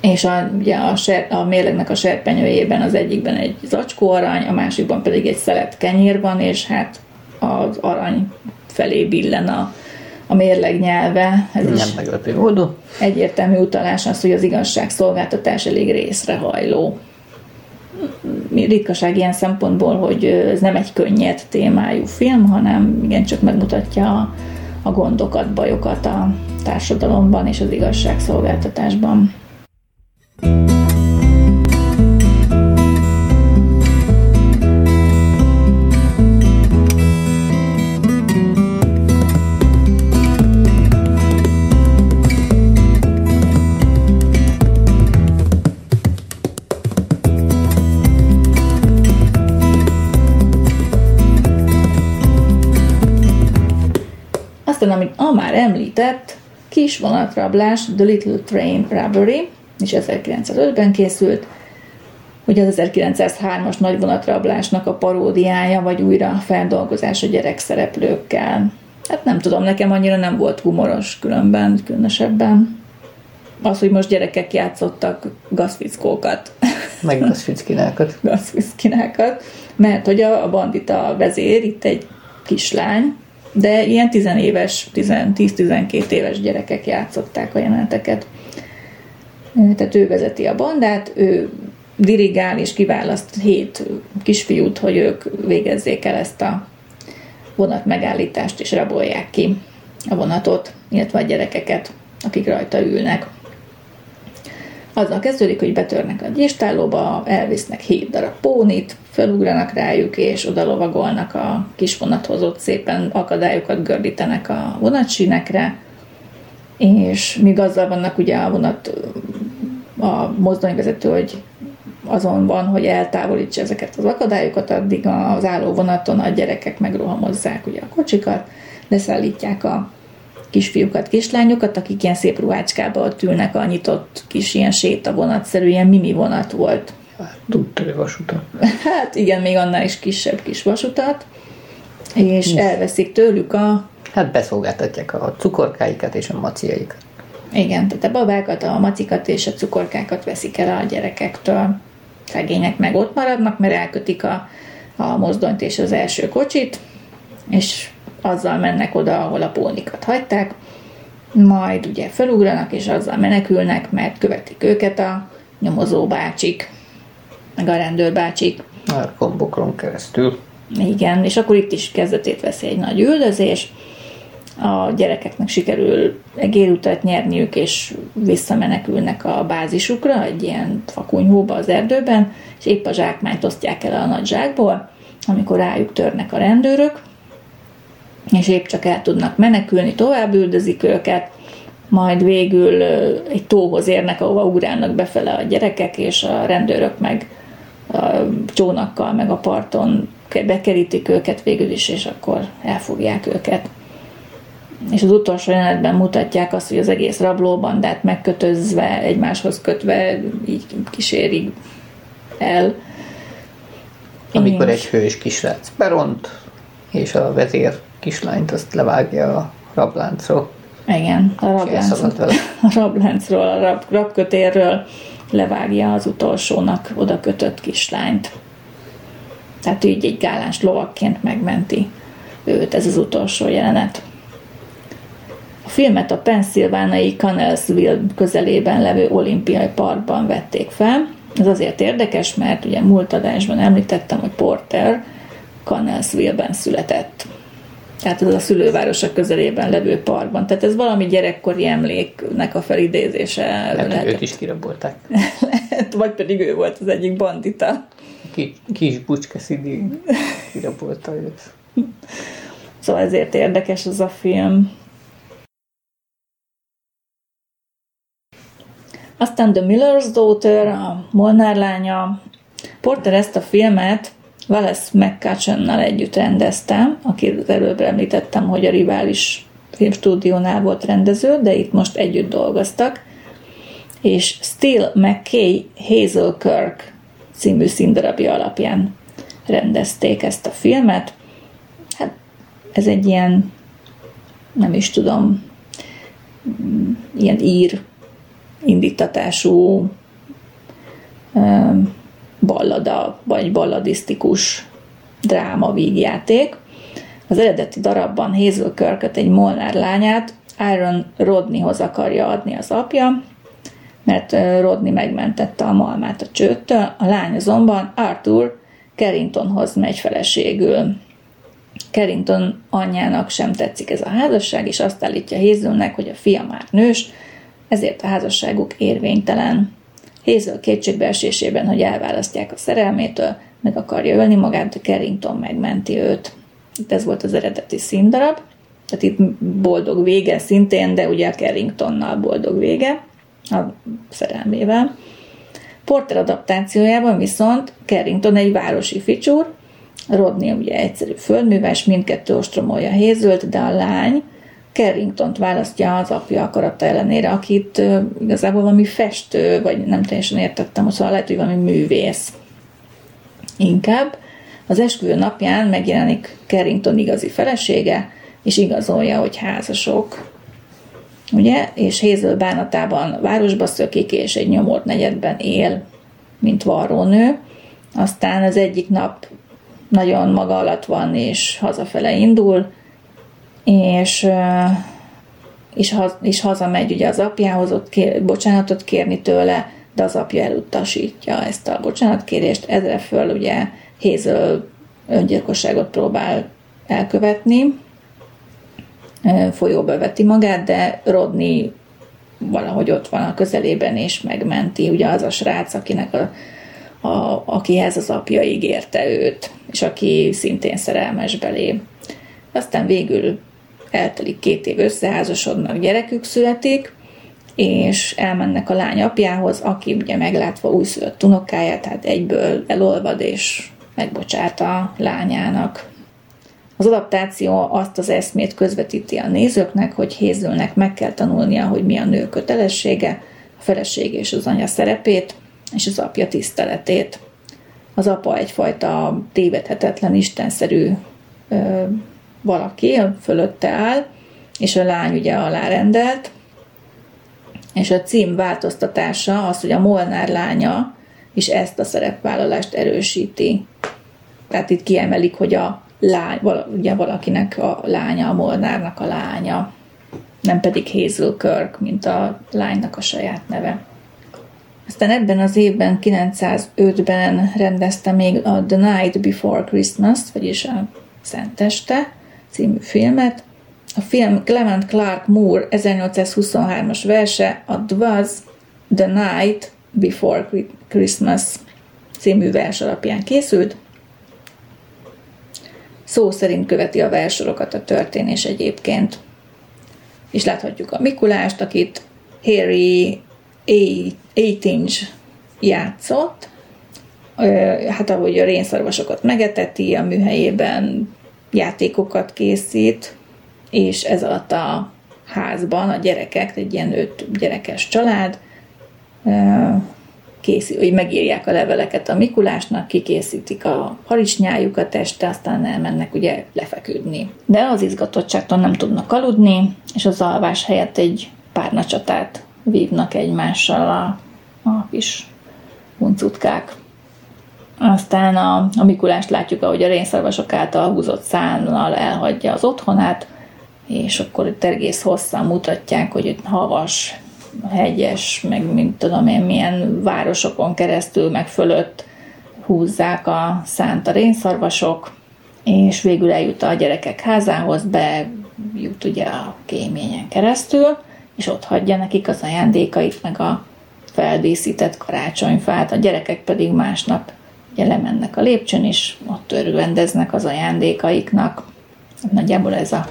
és a, ugye a, ser, a mérlegnek a serpenyőjében az egyikben egy zacskó arany, a másikban pedig egy szelet kenyér van, és hát az arany felé billen a a mérleg nyelve. Ez Nem meglepő módon. Egyértelmű utalás az, hogy az igazságszolgáltatás elég részrehajló. Ritkaság ilyen szempontból, hogy ez nem egy könnyed témájú film, hanem igencsak megmutatja a, a gondokat, bajokat a társadalomban és az igazságszolgáltatásban. thank you Amit a már említett, kis vonatrablás, The Little Train Robbery, és 1905-ben készült, hogy az 1903-as nagy vonatrablásnak a paródiája, vagy újra feldolgozása gyerekszereplőkkel. Hát nem tudom, nekem annyira nem volt humoros különben, különösebben. Az, hogy most gyerekek játszottak gazfickókat. Meg gazfickinákat. gazfickinákat. Mert hogy a, a bandita vezér, itt egy kislány, de ilyen tizenéves, 10-12 éves gyerekek játszották a jeleneteket. Tehát ő vezeti a bandát, ő dirigál és kiválaszt hét kisfiút, hogy ők végezzék el ezt a vonat megállítást, és rabolják ki a vonatot, illetve a gyerekeket, akik rajta ülnek. Azzal kezdődik, hogy betörnek a gyéstálóba, elvisznek hét darab pónit, felugranak rájuk, és oda lovagolnak a kis vonathoz, ott szépen akadályokat gördítenek a vonatsínekre, és míg azzal vannak ugye a vonat, a mozdonyvezető, hogy azon van, hogy eltávolítsa ezeket az akadályokat, addig az álló vonaton a gyerekek megrohamozzák ugye a kocsikat, leszállítják a kisfiúkat, kislányokat, akik ilyen szép ruhácskába ott ülnek a nyitott kis ilyen sétavonatszerű, ilyen mimi vonat volt. Hát, Tudtali vasutat. [laughs] Hát igen, még annál is kisebb kis vasutat, és Mi? elveszik tőlük a... Hát beszolgáltatják a cukorkáikat és a maciaikat. Igen, tehát a babákat, a macikat és a cukorkákat veszik el a gyerekektől. Szegények meg ott maradnak, mert elkötik a, a mozdonyt és az első kocsit, és azzal mennek oda, ahol a pónikat hagyták, majd ugye felugranak, és azzal menekülnek, mert követik őket a nyomozó bácsik, meg a rendőrbácsik. A kombokron keresztül. Igen, és akkor itt is kezdetét veszi egy nagy üldözés, a gyerekeknek sikerül egérutat nyerniük, és visszamenekülnek a bázisukra, egy ilyen fakunyhóba az erdőben, és épp a zsákmányt osztják el a nagy zsákból, amikor rájuk törnek a rendőrök, és épp csak el tudnak menekülni, tovább üldözik őket, majd végül egy tóhoz érnek, ahova ugrálnak befele a gyerekek, és a rendőrök meg a csónakkal, meg a parton bekerítik őket végül is, és akkor elfogják őket. És az utolsó jelenetben mutatják azt, hogy az egész rablóbandát megkötözve, egymáshoz kötve így kísérik el. Amikor egy hős kisrác beront, és a vezér kislányt azt levágja a rabláncról. Igen, a rabláncról, a rabláncról, a rab, rabkötérről levágja az utolsónak oda kötött kislányt. Tehát így egy gáláns lovakként megmenti őt, ez az utolsó jelenet. A filmet a Pennsylvaniai Connellsville közelében levő olimpiai parkban vették fel. Ez azért érdekes, mert ugye múlt adásban említettem, hogy Porter Connellsville-ben született. Tehát ez a szülővárosa közelében levő parkban. Tehát ez valami gyerekkori emléknek a felidézése. Lehet, lehet. őt is kirabolták. [laughs] lehet, vagy pedig ő volt az egyik bandita. Ki, kis Bucska Szidi kirabolta őt. Szóval ezért érdekes ez a film. Aztán The Miller's Daughter, a Molnár lánya. Porter ezt a filmet Wallace McCutcheonnal együtt rendezte, akit előbb említettem, hogy a rivális filmstúdiónál volt rendező, de itt most együtt dolgoztak, és Still McKay Hazel Kirk című színdarabja alapján rendezték ezt a filmet. Hát ez egy ilyen, nem is tudom, ilyen ír indítatású ballada, vagy balladisztikus dráma vígjáték. Az eredeti darabban Hazel Kirköt egy Molnár lányát Iron Rodneyhoz akarja adni az apja, mert Rodney megmentette a malmát a csőttől, a lány azonban Arthur Carringtonhoz megy feleségül. Carrington anyjának sem tetszik ez a házasság, és azt állítja Hazelnek, hogy a fia már nős, ezért a házasságuk érvénytelen. Hazel kétségbeesésében, hogy elválasztják a szerelmétől, meg akarja ölni magát, de Carrington megmenti őt. Itt ez volt az eredeti színdarab, tehát itt boldog vége szintén, de ugye a Carringtonnal boldog vége, a szerelmével. Porter adaptációjában viszont Carrington egy városi ficsúr, Rodney ugye egyszerű földműves, mindkettő ostromolja Hézölt, de a lány Carringtont választja az apja akarata ellenére, akit igazából valami festő, vagy nem teljesen értettem, szóval lehet, hogy valami művész. Inkább az esküvő napján megjelenik Carrington igazi felesége, és igazolja, hogy házasok. Ugye? És Hazel bánatában városba szökik, és egy nyomort negyedben él, mint varrónő. Aztán az egyik nap nagyon maga alatt van, és hazafele indul, és, és, és hazamegy ugye az apjához, ott kér, bocsánatot kérni tőle, de az apja elutasítja ezt a bocsánatkérést, ezre föl ugye Hazel öngyilkosságot próbál elkövetni, folyóba veti magát, de Rodney valahogy ott van a közelében, és megmenti. Ugye az a srác, akinek a, a, akihez az apja ígérte őt, és aki szintén szerelmes belé. Aztán végül eltelik két év, összeházasodnak, gyerekük születik, és elmennek a lány apjához, aki ugye meglátva újszülött unokáját, tehát egyből elolvad és megbocsát a lányának. Az adaptáció azt az eszmét közvetíti a nézőknek, hogy Hézülnek meg kell tanulnia, hogy mi a nő kötelessége, a feleség és az anya szerepét, és az apja tiszteletét. Az apa egyfajta tévedhetetlen, istenszerű ö, valaki fölötte áll, és a lány ugye alárendelt, és a cím változtatása az, hogy a Molnár lánya is ezt a szerepvállalást erősíti. Tehát itt kiemelik, hogy a lány, ugye valakinek a lánya, a Molnárnak a lánya, nem pedig Hazel Kirk, mint a lánynak a saját neve. Aztán ebben az évben, 905-ben rendezte még a The Night Before Christmas, vagyis a Szenteste, című filmet, A film Clement Clark Moore 1823-as verse a Was the Night Before Christmas című vers alapján készült. Szó szerint követi a versorokat a történés egyébként. És láthatjuk a Mikulást, akit Harry Aitinge játszott, hát ahogy a rénszarvasokat megeteti, a műhelyében játékokat készít, és ez alatt a házban a gyerekek, egy ilyen öt gyerekes család, készít, hogy megírják a leveleket a Mikulásnak, kikészítik a harisnyájukat este, aztán elmennek ugye lefeküdni. De az izgatottságtól nem tudnak aludni, és az alvás helyett egy párnacsatát vívnak egymással a, a kis huncutkák. Aztán a, a Mikulást látjuk, ahogy a rénszarvasok által húzott szállal elhagyja az otthonát, és akkor itt egész hosszan mutatják, hogy itt havas, hegyes, meg mint tudom én milyen városokon keresztül, meg fölött húzzák a szánt a rénszarvasok, és végül eljut a gyerekek házához, be jut ugye a kéményen keresztül, és ott hagyja nekik az ajándékait, meg a feldíszített karácsonyfát, a gyerekek pedig másnap ugye lemennek a lépcsőn, és ott örvendeznek az ajándékaiknak. Nagyjából ez a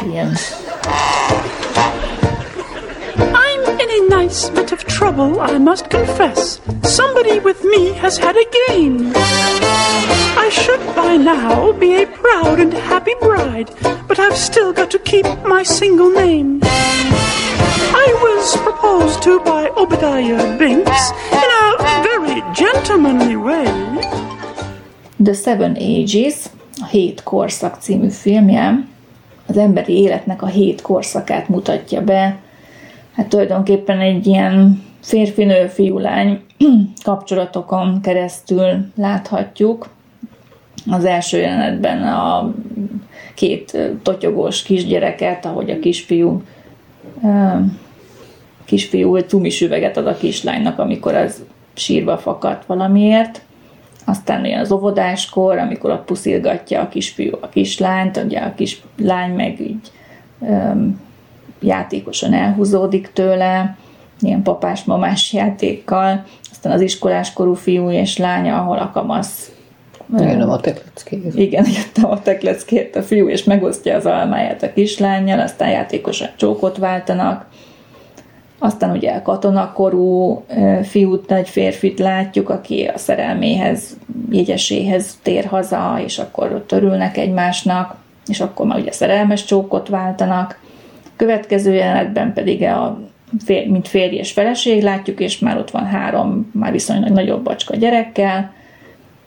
film. A nice bit of trouble, I must confess. Somebody with me has had a game. I should by now be a proud and happy bride, but I've still got to keep my single name. I was proposed to by Obadiah Binks in a very gentlemanly way. The Seven Ages, a Hét Korszak című filmje, az emberi életnek a hét korszakát mutatja be. Hát tulajdonképpen egy ilyen férfinő, fiú-lány [clears throat] kapcsolatokon keresztül láthatjuk. Az első jelenetben a két totyogós kisgyereket, ahogy a kisfiú kisfiú cumis üveget ad a kislánynak, amikor az sírva fakadt valamiért. Aztán olyan az óvodáskor, amikor ott puszilgatja a kisfiú a kislányt, ugye a kislány meg így um, játékosan elhúzódik tőle, ilyen papás-mamás játékkal. Aztán az iskoláskorú fiú és lánya, ahol a kamasz Jönnöm a tekleckért. Igen, jöttem a tekleckért a fiú, és megosztja az almáját a kislányjal, aztán játékosan csókot váltanak. Aztán ugye a katonakorú fiút, nagy férfit látjuk, aki a szerelméhez, jegyeséhez tér haza, és akkor ott örülnek egymásnak, és akkor már ugye szerelmes csókot váltanak. Következő jelenetben pedig a mint férj és feleség látjuk, és már ott van három, már viszonylag nagyobb bacska gyerekkel,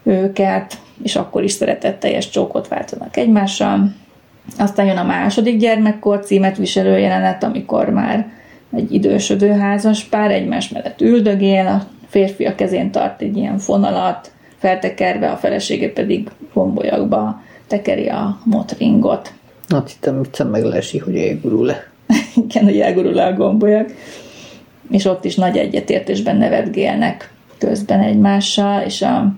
őket, és akkor is szeretetteljes csókot váltanak egymással. Aztán jön a második gyermekkor címet viselő jelenet, amikor már egy idősödő házas pár egymás mellett üldögél, a férfi a kezén tart egy ilyen fonalat, feltekerve, a felesége pedig gombolyagba tekeri a motringot. Azt hittem, hogy meg lesi, hogy elgurul le. [laughs] Igen, hogy elgurul le a gombolyag. És ott is nagy egyetértésben nevetgélnek közben egymással, és a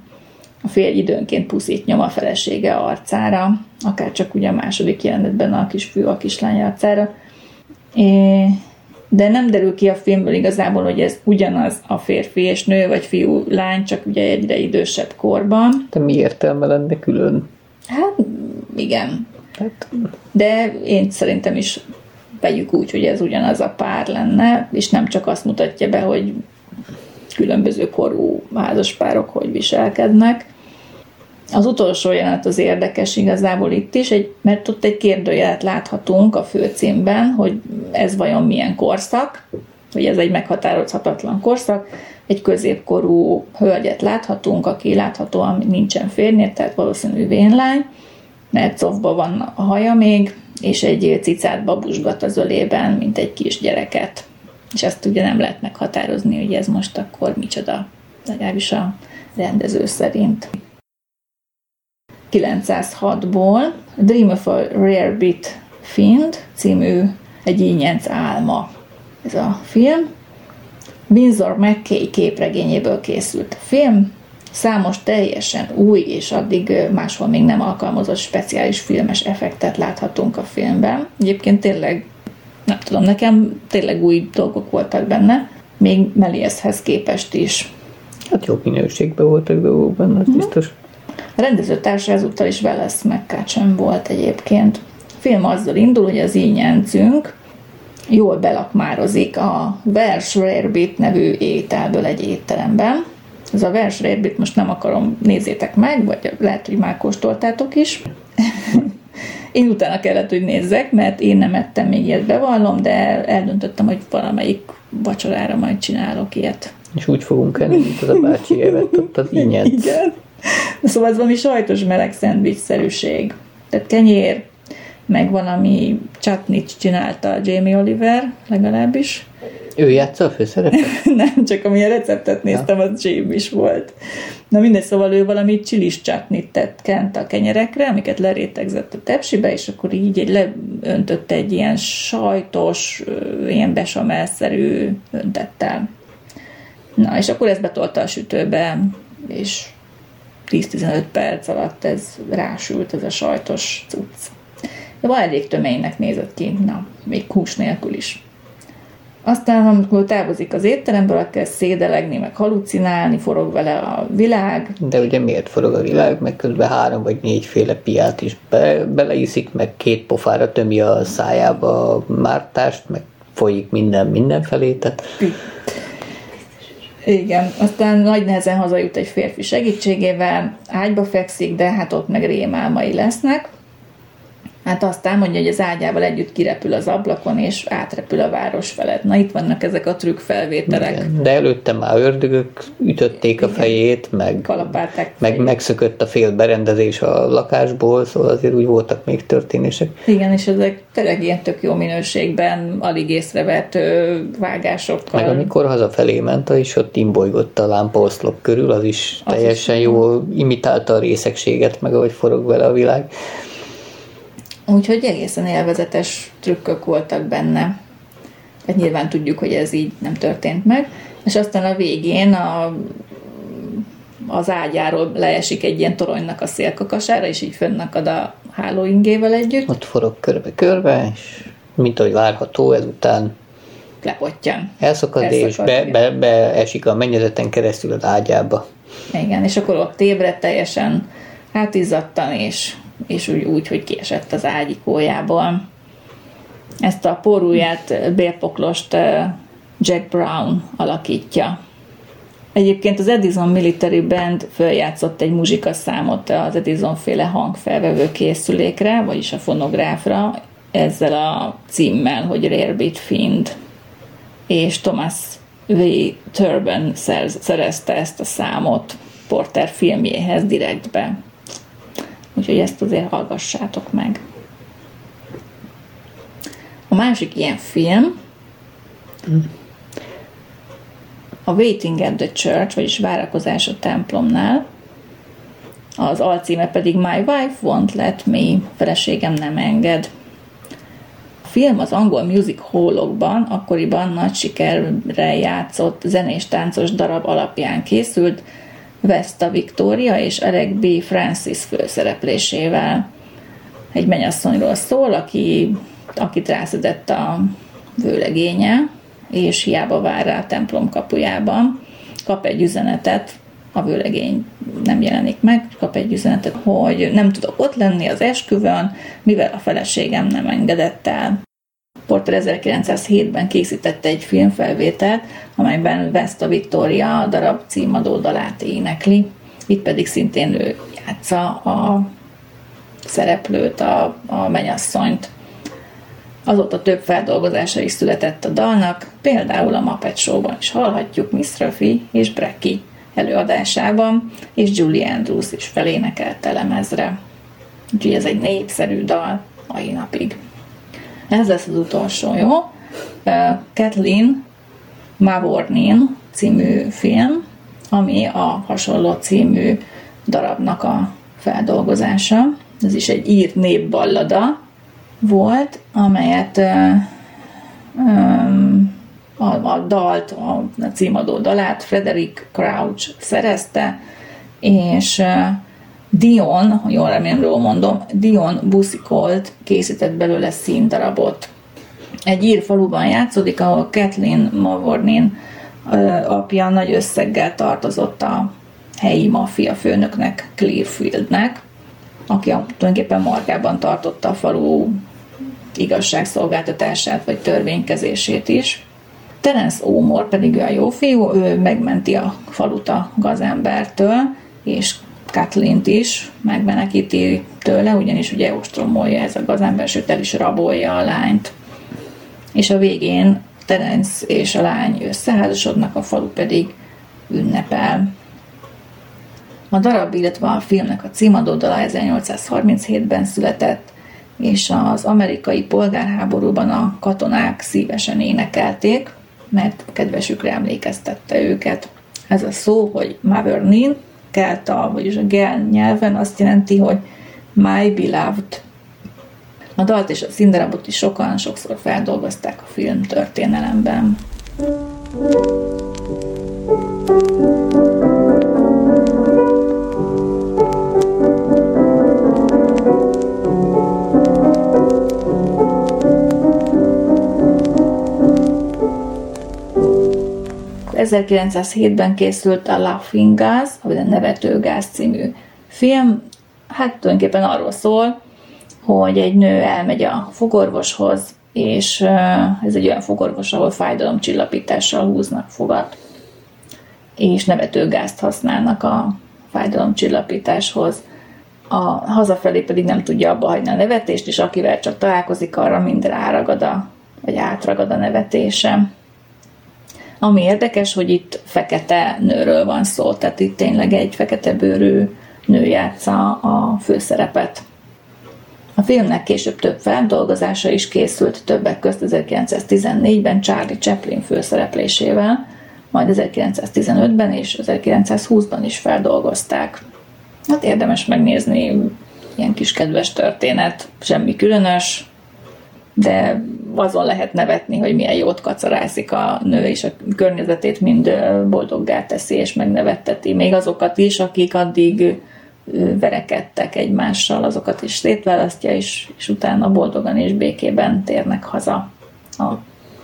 a férj időnként puszít nyom a felesége arcára, akár csak ugye a második jelenetben a kisfiú a kislány arcára. É, de nem derül ki a filmből igazából, hogy ez ugyanaz a férfi és nő, vagy fiú, lány, csak ugye egyre idősebb korban. De mi értelme lenne külön? Hát igen. Hát. De én szerintem is vegyük úgy, hogy ez ugyanaz a pár lenne, és nem csak azt mutatja be, hogy különböző korú házaspárok hogy viselkednek. Az utolsó jelenet az érdekes igazából itt is, egy, mert ott egy kérdőjelet láthatunk a főcímben, hogy ez vajon milyen korszak, hogy ez egy meghatározhatatlan korszak. Egy középkorú hölgyet láthatunk, aki láthatóan nincsen férnél, tehát valószínű vénlány, mert cofba van a haja még, és egy cicát babusgat az ölében, mint egy kisgyereket és ezt ugye nem lehet meghatározni, hogy ez most akkor micsoda, legalábbis a rendező szerint. 906-ból Dream of a Rare Bit Fiend című egy ínyenc álma ez a film. Windsor McKay képregényéből készült a film, Számos teljesen új és addig máshol még nem alkalmazott speciális filmes effektet láthatunk a filmben. Egyébként tényleg, nem tudom, nekem tényleg új dolgok voltak benne, még Melieshez képest is. Hát jó minőségben voltak dolgok benne, az uh-huh. biztos. A rendezőtársa ezúttal is Wallace McCutcheon volt egyébként. A film azzal indul, hogy az ínyencünk jól belakmározik a Vers Rarebit nevű ételből egy étteremben. Ez a Vers Rarebit most nem akarom, nézzétek meg, vagy lehet, hogy már kóstoltátok is. én utána kellett, hogy nézzek, mert én nem ettem még ilyet, bevallom, de eldöntöttem, hogy valamelyik vacsorára majd csinálok ilyet. És úgy fogunk enni, mint az a bácsi evett ott az ingyen. [laughs] Igen. Szóval ez valami sajtos meleg szendvicsszerűség. Tehát kenyér, meg valami csatnit csinálta Jamie Oliver, legalábbis. Ő játsza a főszerepet? [laughs] Nem, csak amilyen receptet néztem, ja. az Jamie is volt. Na mindegy, szóval ő valami csilis csatnit tett kent a kenyerekre, amiket lerétegzett a tepsibe, és akkor így egy leöntötte egy ilyen sajtos, ilyen besamelszerű öntettel. Na, és akkor ezt betolta a sütőbe, és 10-15 perc alatt ez rásült, ez a sajtos cucc. De van elég töménynek nézett ki, na, még hús nélkül is. Aztán, amikor távozik az étteremből, kezd szédelegni, meg halucinálni, forog vele a világ. De ugye miért forog a világ, meg közben három vagy négyféle piát is be, beleiszik, meg két pofára tömi a szájába a mártást, meg folyik minden mindenfelé, tehát... Igen, aztán nagy nehezen hazajut egy férfi segítségével, ágyba fekszik, de hát ott meg rémálmai lesznek. Hát aztán mondja, hogy az ágyával együtt kirepül az ablakon, és átrepül a város felett. Na itt vannak ezek a trükkfelvételek. Igen, de előtte már ördögök ütötték a fejét, meg, Kalapálták meg megszökött a fél berendezés a lakásból, szóval azért úgy voltak még történések. Igen, és ezek tényleg ilyen tök jó minőségben, alig észrevett vágásokkal. Meg amikor hazafelé ment, és ott imbolygott a lámpaoszlop körül, az is az teljesen is jól imitálta a részegséget, meg ahogy forog vele a világ. Úgyhogy egészen élvezetes trükkök voltak benne. Hát nyilván tudjuk, hogy ez így nem történt meg. És aztán a végén a, az ágyáról leesik egy ilyen toronynak a szélkakasára, és így fönnakad a hálóingével együtt. Ott forog körbe-körbe, és mint ahogy várható, ezután lepottyan. Elszakad, Elszakad és be, be, beesik a mennyezeten keresztül az ágyába. Igen, és akkor ott ébred teljesen hátizzattan, és és úgy, úgy hogy kiesett az ágyikójából. Ezt a porúját, bérpoklost Jack Brown alakítja. Egyébként az Edison Military Band följátszott egy muzsikaszámot az Edison féle hangfelvevő készülékre, vagyis a fonográfra, ezzel a címmel, hogy Rarebit Find. És Thomas V. Turban szerezte ezt a számot Porter filmjéhez direktbe. Úgyhogy ezt azért hallgassátok meg. A másik ilyen film a Waiting at the Church, vagyis Várakozás a templomnál, az alcíme pedig My Wife Won't Let Me, feleségem nem enged. A film az angol music hallokban akkoriban nagy sikerre játszott zenés-táncos darab alapján készült, Vesta Victoria és Eric B. Francis főszereplésével. Egy mennyasszonyról szól, aki, akit rászedett a vőlegénye, és hiába vár rá a templom kapujában. Kap egy üzenetet, a vőlegény nem jelenik meg, kap egy üzenetet, hogy nem tudok ott lenni az esküvőn, mivel a feleségem nem engedett el. Porter 1907-ben készítette egy filmfelvételt, amelyben Vesta Victoria a darab címadó dalát énekli. Itt pedig szintén ő játsza a szereplőt, a, a menyasszonyt. Azóta több feldolgozása is született a dalnak, például a Muppet Show-ban is hallhatjuk Miss Ruffy és Brecky előadásában, és Julie Andrews is felénekelte lemezre. Úgyhogy ez egy népszerű dal mai napig. Ez lesz az utolsó, jó? Kathleen Mavornin című film, ami a hasonló című darabnak a feldolgozása. Ez is egy írt népballada volt, amelyet a, a dalt, a, a címadó dalát Frederick Crouch szerezte, és Dion, ha jól remélem, jól mondom, Dion Busikolt készített belőle színdarabot. Egy ír játszódik, ahol Kathleen Mavornin apja nagy összeggel tartozott a helyi maffia főnöknek, Clearfieldnek, aki tulajdonképpen markában tartotta a falu igazságszolgáltatását vagy törvénykezését is. Terence Ómor pedig a jó fiú, ő megmenti a falut a gazembertől, és kathleen is megmenekíti tőle, ugyanis ugye ostromolja ez a gazember, sőt el is rabolja a lányt. És a végén Terence és a lány összeházasodnak, a falu pedig ünnepel. A darab, illetve a filmnek a címadó dala 1837-ben született, és az amerikai polgárháborúban a katonák szívesen énekelték, mert kedvesükre emlékeztette őket. Ez a szó, hogy Mavernin, kelta, vagyis a gel nyelven azt jelenti, hogy my beloved. A dalt és a színdarabot is sokan sokszor feldolgozták a film történelemben. thank you 1907-ben készült a Laughing Gas, vagy a Nevető Gáz című film. Hát tulajdonképpen arról szól, hogy egy nő elmegy a fogorvoshoz, és ez egy olyan fogorvos, ahol fájdalomcsillapítással húznak fogat, és nevetőgázt használnak a fájdalomcsillapításhoz. A hazafelé pedig nem tudja abba hagyni a nevetést, és akivel csak találkozik, arra mind ráragad a, vagy átragad a nevetése. Ami érdekes, hogy itt fekete nőről van szó, tehát itt tényleg egy fekete bőrű nő játsza a főszerepet. A filmnek később több feldolgozása is készült, többek közt 1914-ben Charlie Chaplin főszereplésével, majd 1915-ben és 1920-ban is feldolgozták. Hát érdemes megnézni, ilyen kis kedves történet, semmi különös, de azon lehet nevetni, hogy milyen jót kacarászik a nő, és a környezetét mind boldoggá teszi, és megnevetteti. Még azokat is, akik addig verekedtek egymással, azokat is szétválasztja, és, és utána boldogan és békében térnek haza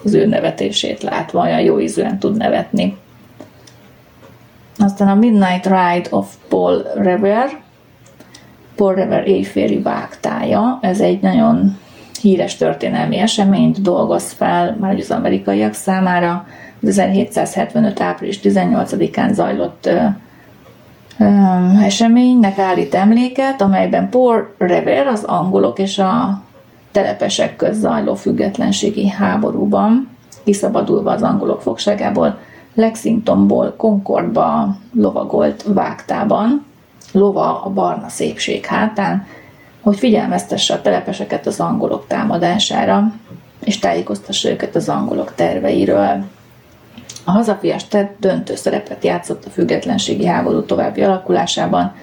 az ő nevetését látva, olyan jó ízűen tud nevetni. Aztán a Midnight Ride of Paul Revere, Paul Revere éjféli vágtája, ez egy nagyon híres történelmi eseményt dolgoz fel már az amerikaiak számára. 1775. április 18-án zajlott ö, ö, eseménynek állít emléket, amelyben Paul Revere az angolok és a telepesek köz zajló függetlenségi háborúban, kiszabadulva az angolok fogságából, Lexingtonból Concordba lovagolt vágtában, lova a barna szépség hátán, hogy figyelmeztesse a telepeseket az angolok támadására, és tájékoztassa őket az angolok terveiről. A hazafias tett döntő szerepet játszott a függetlenségi háború további alakulásában,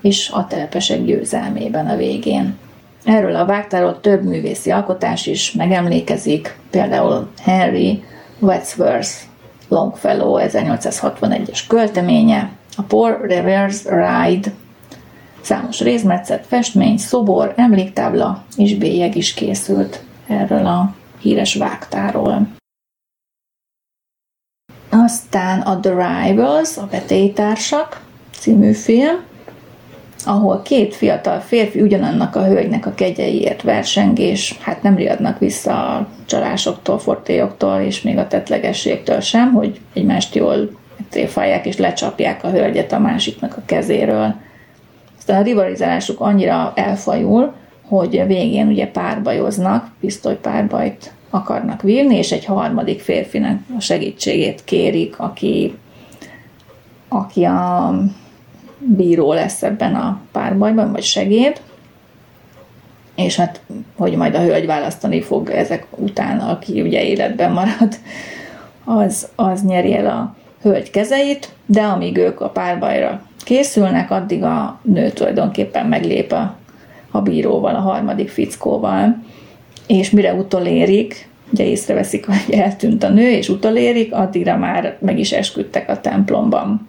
és a telepesek győzelmében a végén. Erről a vágtáról több művészi alkotás is megemlékezik, például Henry Wadsworth Longfellow 1861-es költeménye, a Poor Reverse Ride Számos részmetszet, festmény, szobor, emléktábla és bélyeg is készült erről a híres vágtáról. Aztán a The Rivals, a vetélytársak című film, ahol két fiatal férfi ugyanannak a hölgynek a kegyeiért verseng, és hát nem riadnak vissza a csalásoktól, fortélyoktól, és még a tetlegességtől sem, hogy egymást jól tréfálják és lecsapják a hölgyet a másiknak a kezéről. Aztán a rivalizálásuk annyira elfajul, hogy végén ugye párbajoznak, pisztolypárbajt akarnak vívni, és egy harmadik férfinek a segítségét kérik, aki, aki a bíró lesz ebben a párbajban, vagy segéd, és hát, hogy majd a hölgy választani fog ezek után, aki ugye életben marad, az, az nyeri el a hölgy kezeit, de amíg ők a párbajra készülnek, addig a nő tulajdonképpen meglép a, a bíróval, a harmadik fickóval, és mire utolérik, ugye észreveszik, hogy eltűnt a nő, és utolérik, addigra már meg is esküdtek a templomban.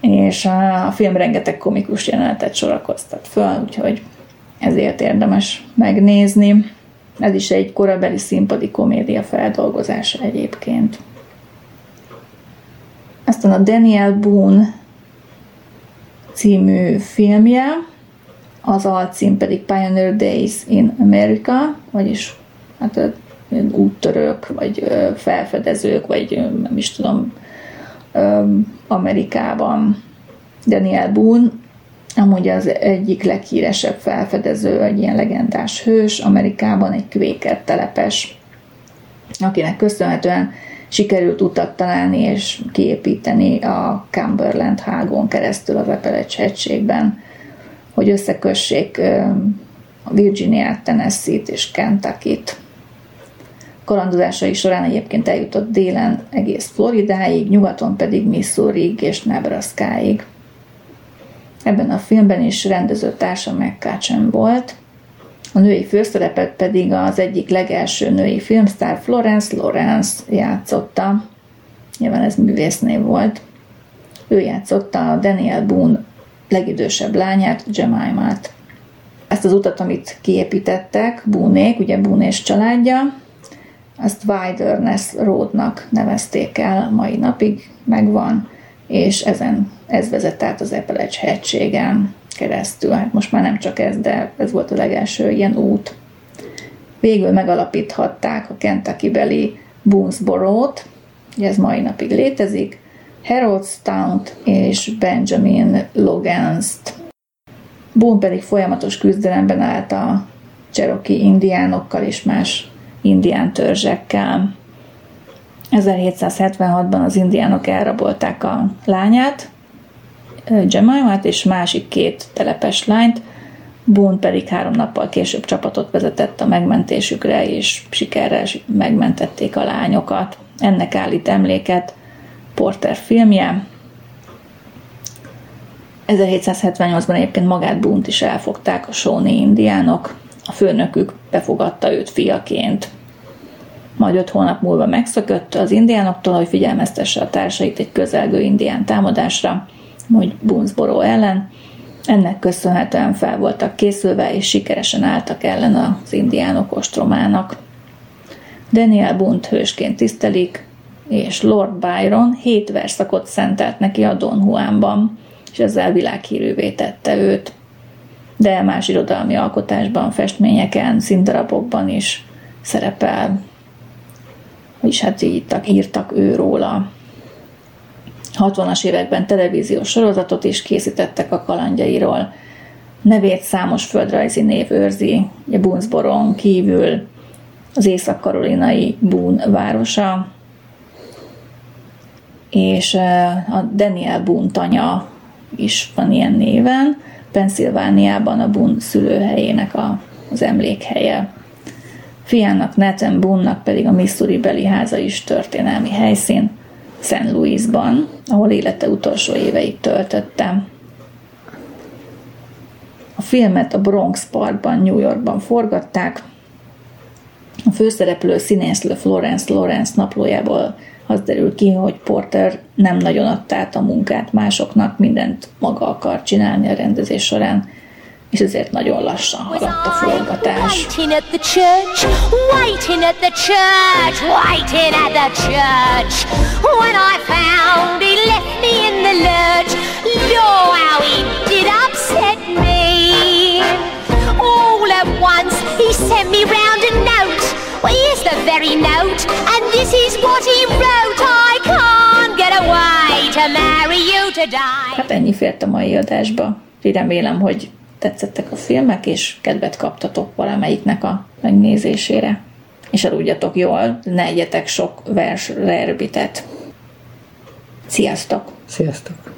és a film rengeteg komikus jelenetet sorakoztat föl, úgyhogy ezért érdemes megnézni. Ez is egy korabeli színpadi komédia feldolgozása egyébként. Aztán a Daniel Boone című filmje, az alcím pedig Pioneer Days in America, vagyis hát úttörők, vagy felfedezők, vagy nem is tudom, Amerikában. Daniel Boone, amúgy az egyik leghíresebb felfedező, egy ilyen legendás hős, Amerikában egy kvéker telepes, akinek köszönhetően sikerült utat találni és kiépíteni a Cumberland hágon keresztül az Appalach hegységben, hogy összekössék a Virginiát, Tennessee-t és Kentucky-t. Kalandozásai során egyébként eljutott délen egész Floridáig, nyugaton pedig Missouriig és Nebraskaig. Ebben a filmben is rendező társa McCutcheon volt, a női főszerepet pedig az egyik legelső női filmsztár Florence Lawrence játszotta. Nyilván ez művésznév volt. Ő játszotta a Daniel Boone legidősebb lányát, Jemima-t. Ezt az utat, amit kiépítettek, Búnék, ugye Búnés családja, azt Wilderness Roadnak nevezték el, mai napig megvan, és ezen ez vezet át az Appalach hegységen keresztül. Hát most már nem csak ez, de ez volt a legelső ilyen út. Végül megalapíthatták a Kentucky-beli Boonesboro-t, ugye ez mai napig létezik, Haroldstown és Benjamin Logans-t. Boone pedig folyamatos küzdelemben állt a Cherokee indiánokkal és más indián törzsekkel. 1776-ban az indiánok elrabolták a lányát, Jemima-t és másik két telepes lányt, Boone pedig három nappal később csapatot vezetett a megmentésükre, és sikerrel megmentették a lányokat. Ennek állít emléket Porter filmje. 1778-ban egyébként magát Bunt is elfogták a Shawnee indiánok. A főnökük befogadta őt fiaként. Majd öt hónap múlva megszökött az indiánoktól, hogy figyelmeztesse a társait egy közelgő indián támadásra, hogy Boonesboro ellen. Ennek köszönhetően fel voltak készülve, és sikeresen álltak ellen az indiánok ostromának. Daniel Bunt hősként tisztelik, és Lord Byron hét verszakot szentelt neki a Don Juanban, és ezzel világhírűvé tette őt. De más irodalmi alkotásban, festményeken, színdarabokban is szerepel, és hát írtak, írtak ő róla. 60-as években televíziós sorozatot is készítettek a kalandjairól. Nevét számos földrajzi név őrzi, ugye Boonsboron kívül az észak-karolinai Boone városa, és a Daniel Boone tanya is van ilyen néven, Pennsylvániában a Boone szülőhelyének a, az emlékhelye. Fiának Nathan Boone-nak pedig a Missouri beli háza is történelmi helyszín, St. Louisban, ahol élete utolsó éveit töltötte. A filmet a Bronx Parkban, New Yorkban forgatták. A főszereplő színésznő Florence Lawrence naplójából az derül ki, hogy Porter nem nagyon adta át a munkát másoknak, mindent maga akar csinálni a rendezés során, és ezért nagyon lassan haladt a forgatás. All at once he sent me round a note. Well, here's the very note, and this is what he wrote. I can't get away to marry you to die. Hát ennyi fért a mai adásba. Remélem, hogy tetszettek a filmek, és kedvet kaptatok valamelyiknek a megnézésére. És aludjatok jól, ne egyetek sok vers rerbitet. Sziasztok! Sziasztok!